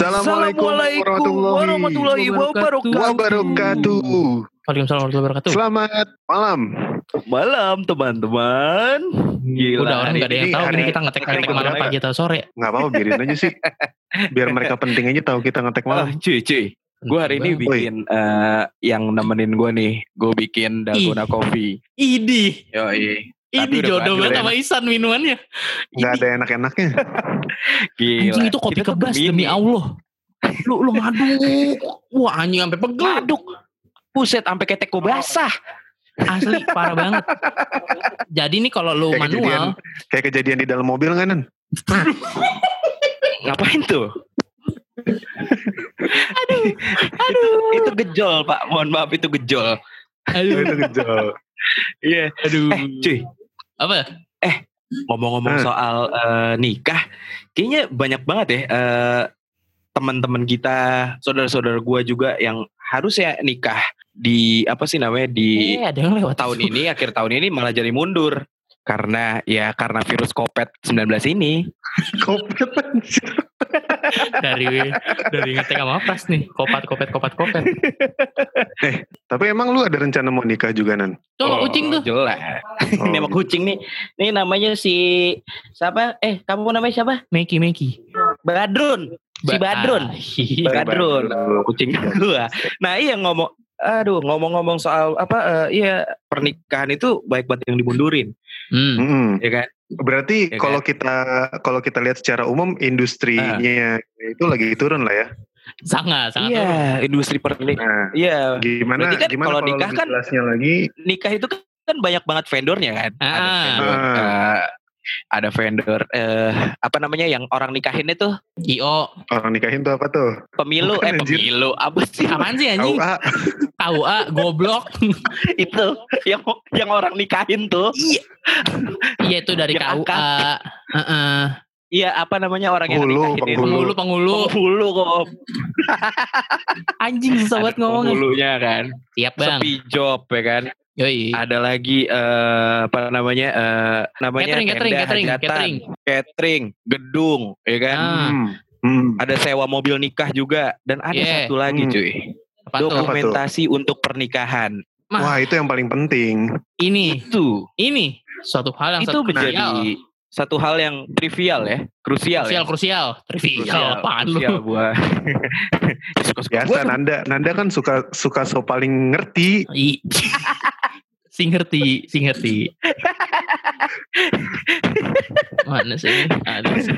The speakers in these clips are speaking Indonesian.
Assalamualaikum warahmatullahi wabarakatuh. wabarakatuh. Waalaikumsalam warahmatullahi wabarakatuh. Selamat malam. Malam teman-teman. Gila, Udah orang nggak ada yang ini- tahu hari- nih kita ngetek hari ngetek malam pagi atau sore. Nggak apa-apa biarin aja sih. Biar mereka penting aja tahu kita ngetek malam. cuy, cuy. Gue hari ini bikin eh, yang nemenin gue nih. Gue bikin dalgona coffee. Idi, Yoi. Ini jodoh banget sama Isan minumannya. Nggak ada enak-enaknya. Gila. Anjing itu kopi kebas demi Allah. Lu lu ngaduk. Wah anjing sampai pegel. Ngaduk. Buset sampai ketek gue basah. Asli parah banget. Jadi nih kalau lu Kayak kejadian, manual, kayak kejadian di dalam mobil kan? Nan? Ngapain tuh? aduh, aduh. Itu gejol pak. Mohon maaf itu gejol. aduh, Itu kejol. Iya. aduh. Eh, cuy. Apa? ngomong-ngomong Hmm. soal eh, nikah, kayaknya banyak banget ya eh, teman-teman kita, saudara-saudara gua juga yang harus ya nikah di apa sih namanya di Eh, ada yang lewat tahun ini, akhir tahun ini malah jadi mundur karena ya karena virus COVID-19 ini. Kopet anjir. dari dari ngetek sama pras nih. Kopat kopet kopat kopet. Tapi emang lu ada rencana mau nikah juga Nan? Tuh sama kucing tuh. Jelas. Oh, ini sama kucing nih. Ini namanya si siapa? Eh, kamu namanya siapa? Meki Meki. Badrun. Si Badrun. Ah, iya. Badrun. Kucing gua. Nah iya ngomong, aduh ngomong-ngomong soal apa? eh, iya pernikahan itu baik banget yang dimundurin, Hmm. Ya kan? Berarti Ya kan? kalau kita kalau kita lihat secara umum industrinya itu lagi turun lah ya. Sangat, sangat. Iya, industri pernikahan. Nah, Iya, gimana Berarti kan gimana kalau nikah kan- jelasnya lagi? nikah itu kan banyak banget vendornya kan. Ada Ah. vendor, Ah. Ada vendor eh apa namanya yang orang nikahin itu IO. Orang nikahin tuh apa tuh? pemilu Bukan, eh anjir. pemilu apa sih Apaan sih anjing? KUA. KUA goblok. itu yang yang orang nikahin tuh Iya itu dari Yang KUA. Heeh. iya apa namanya orang yang Penghulu, nikahin itu Penghulu, penghulu. penghulu kok Anjing susah banget Ada ngomongnya. penghulunya kan Siap bang. sepi job ya kan Yoi. ada lagi eh, apa namanya eh, namanya Catering, catering, tenda catering, hajatan, catering. catering, gedung ya kan Ah. Hmm. Hmm. ada sewa mobil nikah juga dan ada Yeah. satu lagi Hmm. cuy Apa tuh? dokumentasi untuk pernikahan Mah. Wah itu yang paling penting. Ini, itu ini suatu hal yang itu satu menjadi satu hal yang trivial ya krusial krusial, ya krusial, trivial, apaan lu? krusial buat Ya, suka-suka Biasa gua tuh. Nanda Nanda kan suka suka so paling ngerti. I. si ngerti, si ngerti. Mana sih? Ada sih.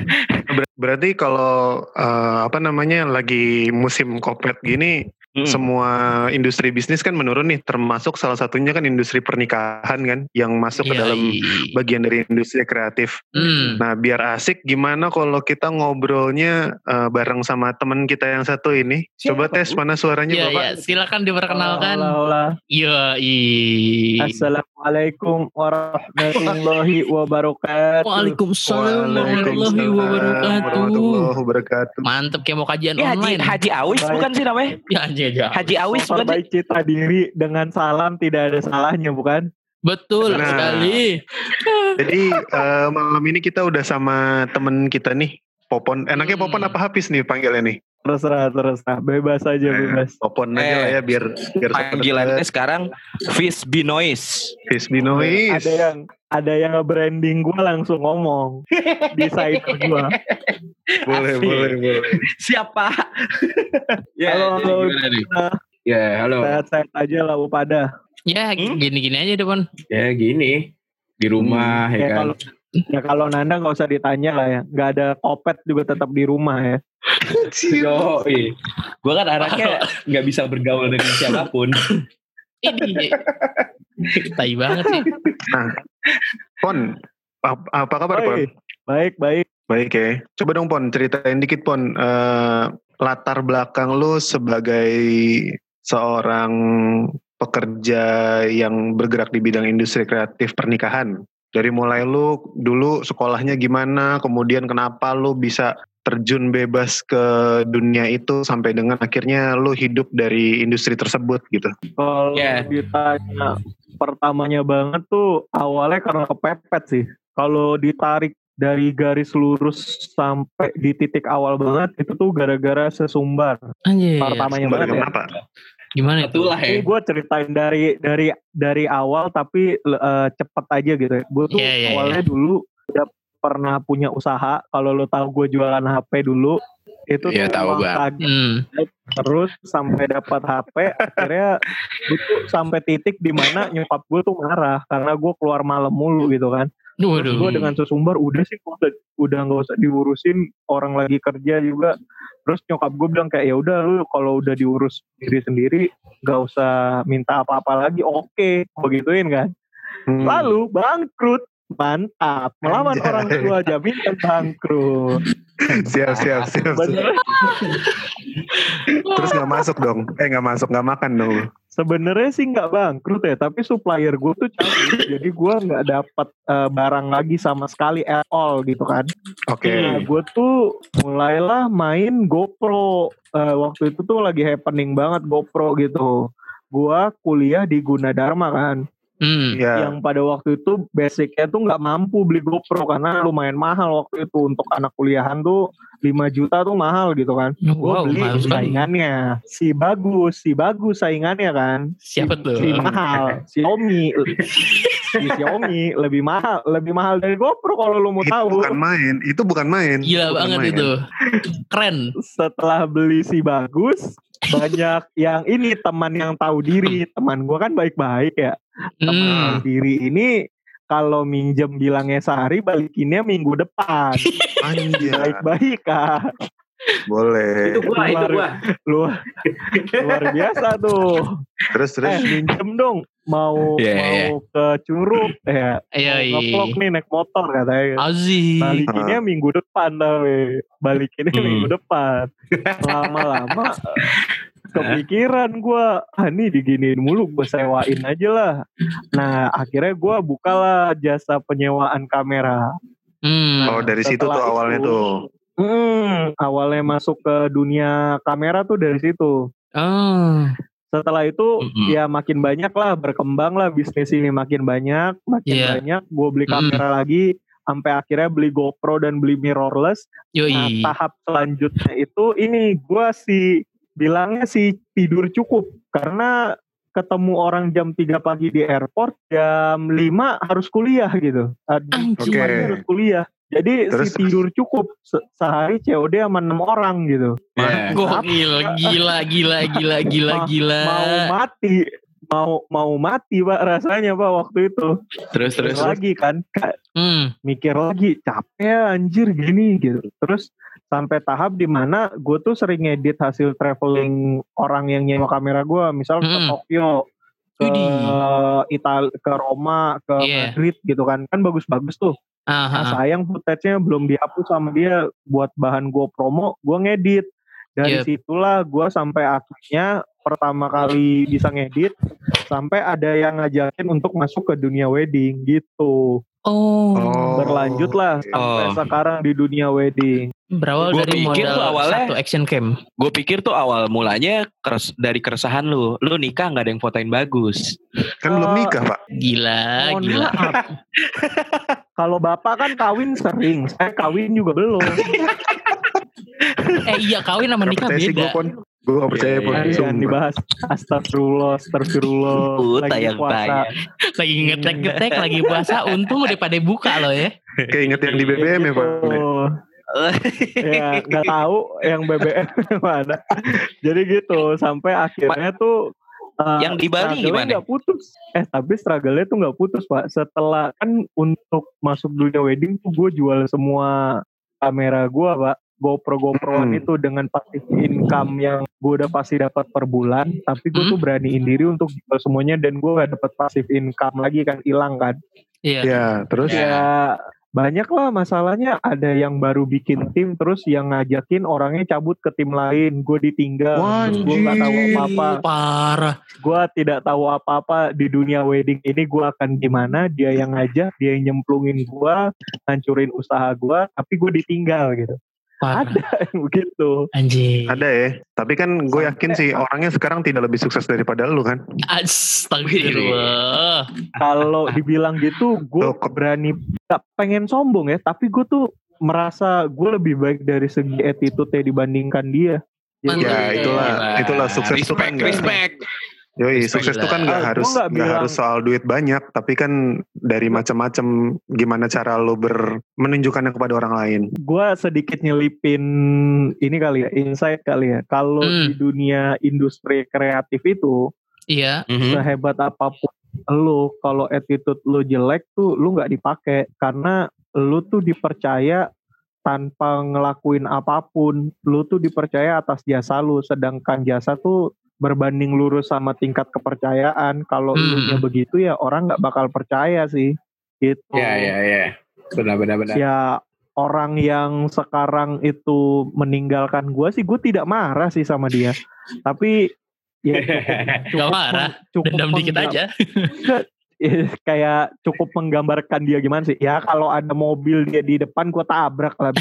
Ber- berarti kalau eh, apa namanya lagi musim kopet gini, Hmm. semua industri bisnis kan menurun nih. Termasuk salah satunya kan industri pernikahan kan, yang masuk ke Iya, dalam iya. bagian dari industri kreatif. Hmm. Nah, biar asik gimana kalau kita ngobrolnya eh, bareng sama temen kita yang satu ini? Coba Siapa, tes Bu? mana suaranya Iya, Bapak? iya. Silakan diperkenalkan. Iya, iya. Assalamualaikum warahmatullahi wabarakatuh. Waalaikumsalam warahmatullahi wabarakatuh. warahmatullahi wabarakatuh. Mantep kayak mau kajian Ya, Haji, online. Haji Awis Baik. bukan sih namanya? Ya, anjir, ya. Haji Awis? Memperbaiki cita diri dengan salam tidak ada salahnya bukan? Betul Nah. sekali. Jadi eh, malam ini kita udah sama temen kita nih, Popon. Enaknya Hmm. Popon apa Hafiz nih panggilnya nih? Terserah, terserah. Bebas aja, Eh, bebas. Popon aja Eh, lah ya biar biar Panggilannya sekarang Fish Binois. Fis Binois. Ada yang ada yang nge-branding gue langsung ngomong. Desainer gue. Boleh, Asik. boleh, boleh. Siapa? ya, Halo, halo. Ya, halo. Sehat-sehat aja lah lu pada. Ya, Hmm? gini-gini aja depan. Ya gini di rumah ya Ya kan. kalau ya kalau Nanda nggak usah ditanya lah ya. Nggak ada kopet juga tetap di rumah ya. Yo, gue kan anaknya nggak bisa bergaul dengan siapa pun. Ini tai banget sih. Pon, ap- apa kabar Pon? Baik, baik, baik. Ya. Coba dong Pon, ceritain dikit Pon. eh, latar belakang lu sebagai seorang pekerja yang bergerak di bidang industri kreatif pernikahan. Dari mulai lu dulu sekolahnya gimana, kemudian kenapa lu bisa terjun bebas ke dunia itu sampai dengan akhirnya lu hidup dari industri tersebut gitu. Kalau Ya. ditanya pertamanya banget tuh awalnya karena kepepet sih. Kalau ditarik dari garis lurus sampai di titik awal banget itu tuh gara-gara sesumbar. Anjir. Pertamanya Sumber banget ya. kenapa? Gimana itu? Itulah Ini ya. gue ceritain dari dari dari awal tapi eh, cepet aja gitu. Gue tuh Iya, iya, awalnya dulu udah pernah punya usaha. Kalau lo tahu gue jualan HP dulu, itu Iya, tuh tahu, kaget Hmm. terus sampai dapat HP. Akhirnya gue tuh sampai titik di mana nyokap gue tuh marah karena gue keluar malam mulu gitu kan. Terus Waduh. gue dengan sesumbar udah sih gua udah udah nggak usah diurusin orang lagi kerja juga. Terus nyokap gue bilang kayak ya udah lu kalau udah diurus diri sendiri nggak usah minta apa-apa lagi. Oke, begituin kan. Hmm. Lalu bangkrut. Mantap. Melawan Anjay. orang tua jaminan bangkrut. siap siap siap. Bener. Terus nggak masuk dong? Eh nggak masuk nggak makan dong? Sebenarnya sih nggak bangkrut ya, tapi supplier gue tuh cabut, jadi gue nggak dapat eh, barang lagi sama sekali at all gitu kan. Oke. Nah, gue tuh mulailah main GoPro. Eh, waktu itu tuh lagi happening banget GoPro gitu. Gua kuliah di Gunadarma kan. Hmm. Ya. Yang pada waktu itu basicnya tuh nggak mampu beli GoPro karena lumayan mahal waktu itu untuk anak kuliahan tuh 5 juta tuh mahal gitu kan. Gue Wow, beli mahal sekali. saingannya. Si bagus, si bagus saingannya kan. Siapa tuh? Si mahal, Xiaomi. si Xiaomi lebih mahal, lebih mahal dari GoPro kalau lu mau Itu tahu. bukan main. Itu bukan main. Gila Bukan banget main. itu. Keren. setelah beli si bagus banyak yang ini teman yang tahu diri teman gua kan baik-baik ya teman Hmm. tahu diri ini kalau minjem bilangnya sehari balikinnya minggu depan Anjir. baik-baik kak Boleh. Itu gua, itu gua. luar luar biasa tuh Terus terus. eh minjem dong mau Iya, mau iya. ke curug ya Iya, mau iya. ngevlog nih naik motor katanya Aziz. balikinnya minggu depan tapi balikinnya Hmm. minggu depan lama-lama kepikiran gua ah nih diginiin mulu gue sewain aja lah nah akhirnya gua bukalah jasa penyewaan kamera Hmm. Oh dari situ tuh awalnya itu, tuh. Hmm, awalnya masuk ke dunia kamera tuh dari situ Oh. setelah itu Mm-mm. ya makin banyak lah berkembang lah bisnis ini makin banyak makin Iya. banyak gue beli Mm. kamera lagi sampai akhirnya beli GoPro dan beli mirrorless Nah, Yoi. tahap selanjutnya itu ini gua sih bilangnya sih tidur cukup karena ketemu orang jam 3 pagi di airport jam 5 harus kuliah gitu. Anjing. Oke. harus kuliah. Jadi Terus- si tidur cukup Se- sehari COD sama 6 orang gitu. Gokil, gila, gila, gila, gila, Ma- gila. Mau mati mau mau mati pak rasanya pak waktu itu Terus terus. terus lagi kan Ka- Hmm. mikir lagi capek ya, anjir gini gitu terus sampai tahap di mana gue tuh sering ngedit hasil traveling orang yang nyewa kamera gue misal ke Mm-mm. Tokyo ke. Itali ke Roma ke Iya. Madrid gitu kan kan bagus-bagus tuh nah, Aha. sayang footage-nya belum dihapus sama dia buat bahan gue promo gue ngedit dari Yep. situlah gue sampai akhirnya pertama kali bisa ngedit sampai ada yang ngajakin untuk masuk ke dunia wedding gitu Oh. Oh. berlanjut lah oke. sampai Oh. sekarang di dunia wedding. Berawal Gua dari pikir modal tuh awalnya- satu action cam. Gue pikir tuh awal mulanya keres, dari keresahan lu. Lu nikah nggak ada yang fotoin bagus. Kan belum Eh, nikah pak. Gila, Mohon gila. Kalau bapak kan kawin sering, saya kawin juga belum. Eh iya kawin sama nikah percaya sih gue beda. Gue gak percaya Iya, iya, Jangan Sumpah. dibahas. Astagfirullah, astagfirullah. Uh, Lagi tayang puasa. tayang. Lagi ngetek-ngetek, lagi puasa. Untung udah pada buka loh ya. Kayak inget yang di BBM ya pak. Ya nggak tahu yang BBM mana. Jadi gitu sampai akhirnya tuh uh, Yang di Bali gimana? nggak putus. Eh tapi struggle-nya tuh nggak putus pak. Setelah kan untuk masuk dunia wedding tuh gue jual semua kamera gue pak. GoPro GoProan Hmm. itu dengan passive income yang gue udah pasti dapat per bulan, tapi gue Hmm. tuh beraniin diri untuk jual semuanya dan gue gak dapat passive income lagi kan hilang kan. Iya. Ya terus. Ya. Ya banyak lah masalahnya ada yang baru bikin tim terus yang ngajakin orangnya cabut ke tim lain gue ditinggal gue nggak tahu anjing. apa-apa Parah. gue tidak tahu apa-apa di dunia wedding ini gue akan gimana dia yang ngajak dia yang nyemplungin gue hancurin usaha gue tapi gue ditinggal gitu Parah. ada yang begitu Anjing. Ada ya. Tapi kan gue yakin sih orangnya sekarang tidak lebih sukses daripada lu kan. Astagfirullah. kalau dibilang gitu gue berani gak pengen sombong ya tapi gue tuh merasa gue lebih baik dari segi attitude dibandingkan dia Mantap. Ya itulah, itulah sukses itu kan respect, nggak- respect. Yoi, sukses itu kan nggak Ah, harus gua nggak nggak bilang- harus soal duit banyak, tapi kan dari macam-macam gimana cara lo ber menunjukkannya kepada orang lain. gue sedikit nyelipin ini kali ya insight kali ya kalau Hmm. di dunia industri kreatif itu Iya. Mhm. sehebat apa pun lu kalau attitude lu jelek tuh lu nggak dipakai karena lu tuh dipercaya tanpa ngelakuin apa pun lu tuh dipercaya atas jasa lu sedangkan jasa tuh berbanding lurus sama tingkat kepercayaan kalau Hmm. begitu ya orang nggak bakal percaya sih gitu Ya ya ya. Benar benar benar. ya orang yang sekarang itu meninggalkan gua sih gue tidak marah sih sama dia tapi ya cukup, Gak marah. cukup Dendam dikit aja. Eh, kayak cukup menggambarkan dia gimana sih ya kalau ada mobil dia di depan gue tabrak lah.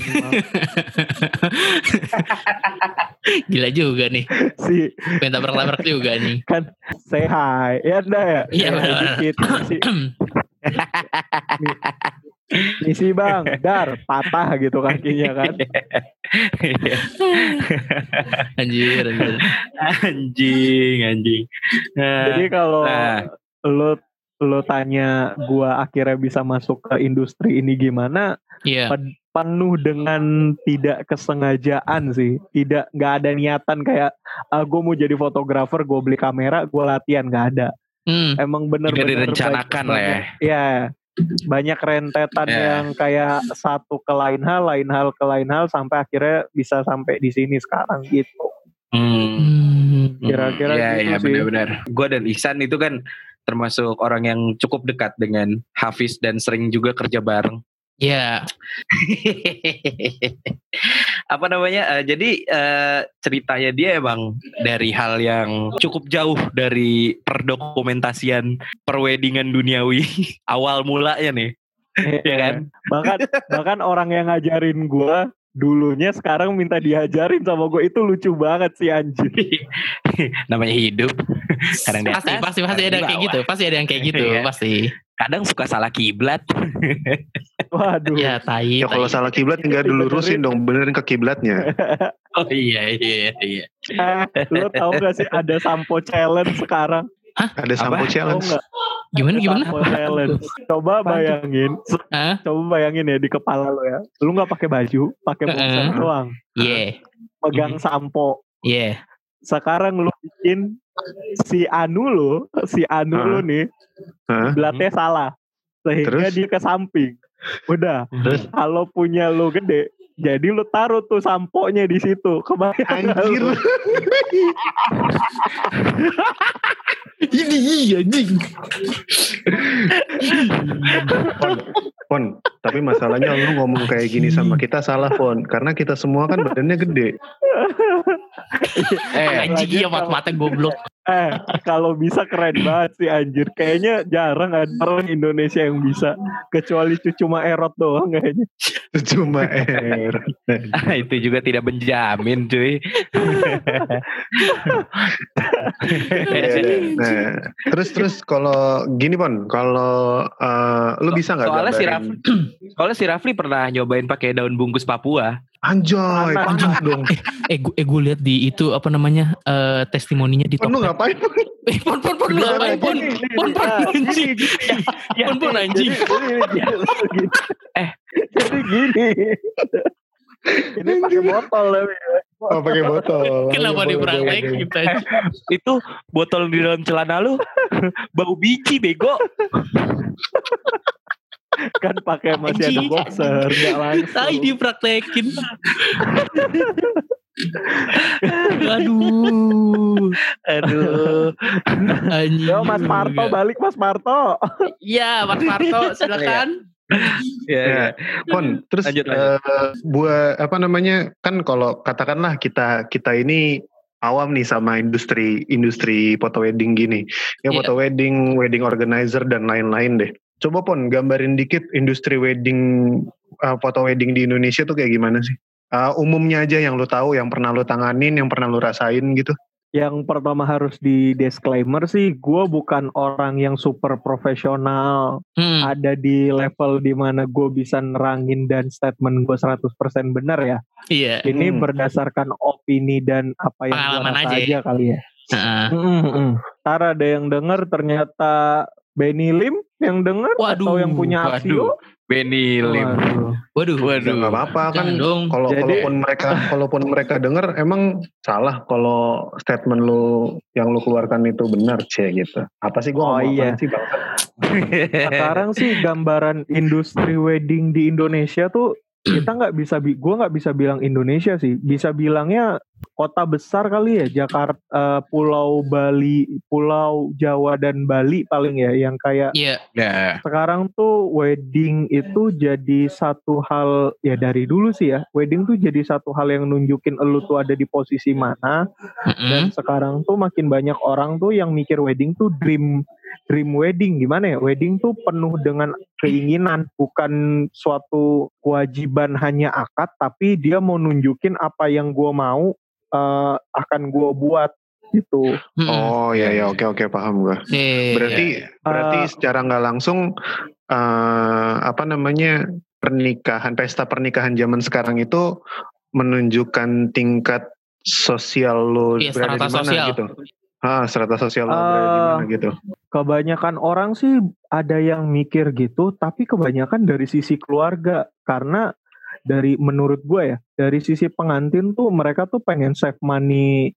Gila juga nih. si Pengen tabrak-tabrak juga nih. kan say hi ya ada ya Iya, Ya, benar-benar. dikit. si, misi bang dar patah gitu kakinya kan Anjir, anjir. anjing anjing. Nah, jadi kalau Nah. lo lo tanya gua akhirnya bisa masuk ke industri ini gimana Iya. Pen- penuh dengan tidak kesengajaan sih tidak nggak ada niatan kayak ah, gue mau jadi fotografer gue beli kamera gue latihan nggak ada Hmm. emang bener-bener direncanakan lah ya. banyak- ya banyak rentetan Ya. yang kayak satu ke lain hal lain hal ke lain hal sampai akhirnya bisa sampai di sini sekarang gitu Hmm. Hmm. Kira-kira Iya, gitu iya sih. benar-benar. Gue dan Ihsan itu kan termasuk orang yang cukup dekat dengan Hafiz dan sering juga kerja bareng. Iya. Apa namanya? eh, jadi eh, ceritanya dia emang dari hal yang cukup jauh dari perdokumentasian perwedingan duniawi awal mulanya nih, ya kan? bahkan bahkan orang yang ngajarin gua dulunya sekarang minta diajarin sama gue itu lucu banget sih anjir Namanya hidup. Kadang di Pasti, atas, pasti, pasti ada di kayak gitu. Pasti ada yang kayak gitu. Iya. Pasti. Kadang suka salah kiblat. waduh Ya, tai. Ya kalau tai. salah kiblat nggak dulu lurusin dong, benerin ke kiblatnya. Oh iya iya iya. Eh, lo tau gak sih ada sampo challenge sekarang Ada sampo challenge. Gimana, Ada gimana? sampo challenge coba bayangin Hah? coba bayangin ya di kepala lo ya lu nggak pakai baju pakai boxer Heeh. doang Iya. pegang sampo Iya. sekarang lu bikin si Anu lo si Anu Heeh. lo nih Hah? belatnya salah sehingga Terus? dia ke samping udah Terus? kalau punya lo gede jadi lu taruh tuh samponya di situ kebayang Anjir. Ini iya, anjing. Pon, Pon, tapi masalahnya lu ngomong kayak gini sama kita salah Pon, karena kita semua kan badannya gede. Eh, Anjing iya mata-mata goblok. Eh, kalau bisa keren banget sih anjir. Kayaknya jarang ada orang Indonesia yang bisa. Kecuali cucu Maerot doang kayaknya. Cuma air. itu juga tidak menjamin cuy. Nah, terus terus kalau gini Pon, kalau eh, lu bisa nggak Soalnya si gambarin? Soalnya si Rafli pernah nyobain pakai daun bungkus Papua. Anjoy, Panas. panas dong. Eh, gue eh, gue lihat di itu apa namanya eh testimoninya di Pon lu Tokped. ngapain? Eh, pon pon pon lu ngapain pon? Pon pon anjing. Ya, Pon pon anjing. Eh. jadi gini. Ini pakai botol tapi. Oh pakai botol. Kenapa dipraktek boleh. kita? Itu botol di dalam celana lu bau biji bego. Kan pakai masih ada boxer, enggak langsung. Tai dipraktekin. Aduh. Aduh. Anjing. Yo Mas Marto balik Mas Marto. Iya, Mas Marto silakan. Ya, Ya, Pon, terus Lanjut, lanjut. eh, buat apa namanya? Kan kalau katakanlah kita kita ini awam nih sama industri industri foto wedding gini. Ya Iya. foto wedding, wedding organizer dan lain-lain deh. Coba Pon gambarin dikit industri wedding eh, foto wedding di Indonesia tuh kayak gimana sih? Uh, umumnya aja yang lu tahu, yang pernah lu tanganin, yang pernah lu rasain gitu. Yang pertama harus di disclaimer sih, gue bukan orang yang super profesional. Hmm. Ada di level di mana gue bisa nerangin dan statement gue 100% benar ya. Iya. Ini Hmm. berdasarkan opini dan apa yang gue Pengalaman rasa aja aja, ya. kali ya. Heeh. Mm, mm, mm. Ntar ada yang denger ternyata Benny Lim yang denger Waduh, atau yang punya waduh. Axio. Benny Lim. Waduh. Waduh. Waduh. Ya nggak apa-apa kan. Kalau Jadi- kalaupun mereka kalaupun mereka denger emang salah kalau statement lu yang lu keluarkan itu benar cie gitu. Apa sih gua Oh, ngomong iya. sih bang? Sekarang sih gambaran industri wedding di Indonesia tuh kita nggak bisa, bi- gue nggak bisa bilang Indonesia sih, bisa bilangnya kota besar kali ya, Jakarta, eh, Pulau Bali, Pulau Jawa dan Bali paling ya, yang kayak Iya. Ya. sekarang tuh wedding itu jadi satu hal ya dari dulu sih ya, wedding tuh jadi satu hal yang nunjukin elu tuh ada di posisi mana, dan Mm-mm. sekarang tuh makin banyak orang tuh yang mikir wedding tuh dream dream wedding gimana ya wedding tuh penuh dengan keinginan bukan suatu kewajiban hanya akad tapi dia mau nunjukin apa yang gua mau eh, akan gua buat gitu. Oh iya ya oke oke paham gua. Iya, iya, iya. Berarti berarti Eh, secara nggak langsung eh apa namanya pernikahan pesta pernikahan zaman sekarang itu menunjukkan tingkat sosial lo Iya, berada strata di mana sosial. gitu. Ah, strata sosial lo berada di Eh, mana gitu. kebanyakan orang sih ada yang mikir gitu tapi kebanyakan dari sisi keluarga karena dari menurut gue ya dari sisi pengantin tuh mereka tuh pengen save money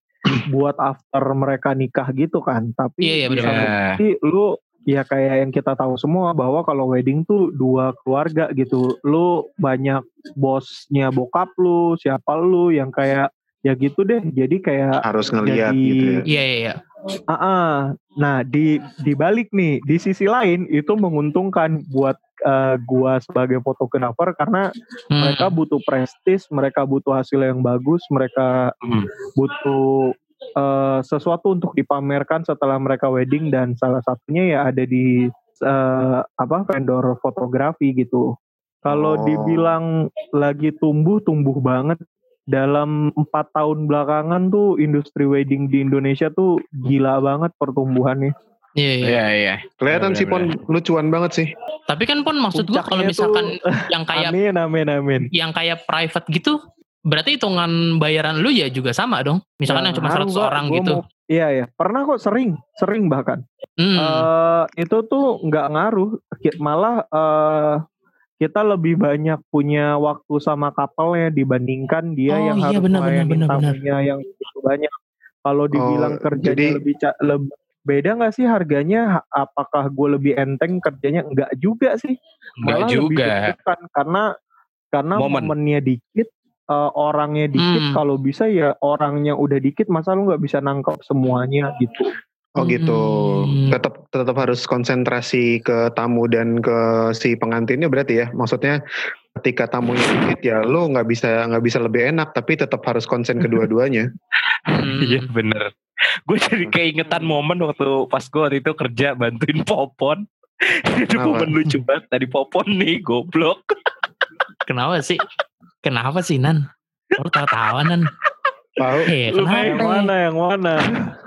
buat after mereka nikah gitu kan tapi Iya, iya, di benar. satu Ya. sisi lu ya kayak yang kita tahu semua bahwa kalau wedding tuh dua keluarga gitu lu banyak bosnya bokap lu siapa lu yang kayak ya gitu deh jadi kayak Harus ngelihat jadi- gitu ya. Iya, iya, iya. Ah. nah di di balik nih di sisi lain itu menguntungkan buat eh, gua sebagai fotografer karena Hmm. mereka butuh prestis, mereka butuh hasil yang bagus, mereka Hmm. butuh eh, sesuatu untuk dipamerkan setelah mereka wedding dan salah satunya ya ada di eh, apa vendor fotografi gitu. Kalau Oh. dibilang lagi tumbuh tumbuh banget dalam empat tahun belakangan tuh industri wedding di Indonesia tuh gila banget pertumbuhannya. Iya, iya. Iya, iya. Kelihatan sih Pon lucuan banget sih. Tapi kan pun maksud gua kalau misalkan tuh, yang kayak amin amin amin. yang kayak private gitu, berarti hitungan bayaran lu ya juga sama dong. Misalkan Nah, yang cuma ngaruh, 100 Mbak. orang Gua gitu. mau- iya ya, pernah kok sering, sering bahkan. Hmm. eh itu tuh nggak ngaruh, malah eh kita lebih banyak punya waktu sama couple-nya dibandingkan dia Oh, yang iya, harus benar, benar, yang begitu banyak. Kalau dibilang Oh, kerjanya jadi- lebih ca- leb- beda nggak sih harganya? Ha- Apakah gue lebih enteng kerjanya? Enggak juga sih. Enggak Malah lebih juga. deg-degan karena karena Momen. momennya dikit, eh, orangnya dikit. Hmm. Kalau bisa ya orangnya udah dikit, masa lu nggak bisa nangkap semuanya gitu. Oh gitu. Hmm. Tetap tetap harus konsentrasi ke tamu dan ke si pengantinnya berarti ya. Maksudnya ketika tamunya dikit ya lu nggak bisa nggak bisa lebih enak tapi tetap harus konsen kedua-duanya. Hmm. Iya bener. Gue jadi keingetan momen waktu pas gue waktu itu kerja bantuin Popon. Itu momen lucu banget. Tadi Popon nih goblok. Kenapa sih? Kenapa sih Nan? Lu tawa-tawa Nan. Tahu? Eh, Lu kenapa? Yang mana? Yang mana?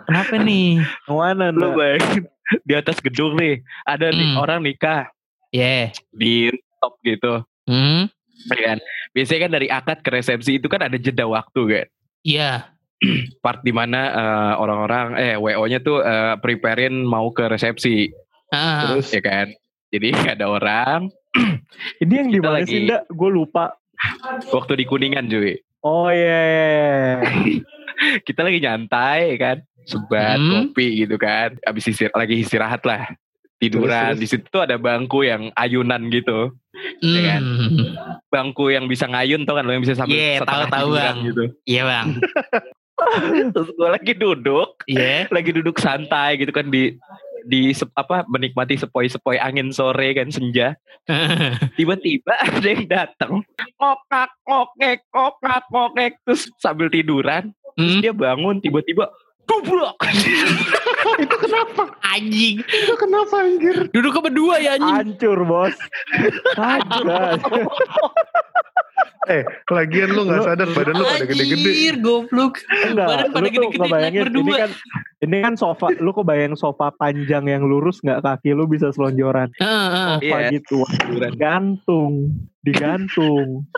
Kenapa nih? Yang mana? Lu bayangin di atas gedung nih. Ada nih Hmm. orang nikah Yeah. di top gitu. Hmm. ya kan? Biasanya kan dari akad ke resepsi itu kan ada jeda waktu kan. Iya. Part di mana eh, orang-orang eh WO-nya tuh eh, preparein mau ke resepsi, Ah. Terus ya kan. Jadi ada orang Ini yang di mana lagi- sih, Nda? Gue lupa. waktu di Kuningan cuy. Oh iya. iya, iya. kita lagi nyantai kan sebat Hmm. kopi gitu kan abis istir lagi istirahat lah tiduran di situ tuh ada bangku yang ayunan gitu Ya kan? Hmm. bangku yang bisa ngayun tuh kan lo yang bisa sambil Iya, setengah tahu-tahu, tiduran Bang. gitu Iya bang. terus gue lagi duduk Iya. lagi duduk santai gitu kan di di apa menikmati sepoi-sepoi angin sore kan senja tiba-tiba ada yang datang ngokak ngokek ngokak ngokek terus sambil tiduran terus Hmm. dia bangun tiba-tiba dublok itu kenapa? Anjing. Itu kenapa anjir? Duduk ke berdua ya anjing. Hancur, Bos. Hancur. Eh, lagian lu gak sadar badan lu pada gede-gede. Anjir, goblok. Enggak, Badan pada gede-gede, naik ini berdua. kan ini kan sofa, lu kebayang sofa panjang yang lurus nggak kaki lu bisa selonjoran. Heeh, heeh. Sofa Iya. gitu, digantung, digantung.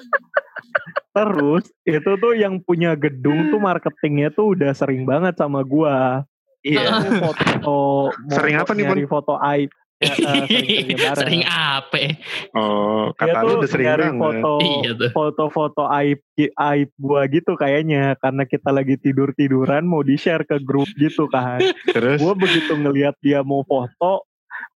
Terus itu tuh yang punya gedung tuh marketingnya tuh udah sering banget sama gua. Iya. Mau foto, Sering apa nih, nyari foto aib. Ya, eh, sering-seringnya bareng. Sering apa? Oh, kata lu udah sering nyari banget. foto Iya tuh. foto-foto aib aib gua gitu kayaknya karena kita lagi tidur tiduran mau di share ke grup gitu kan Terus gua begitu ngelihat dia mau foto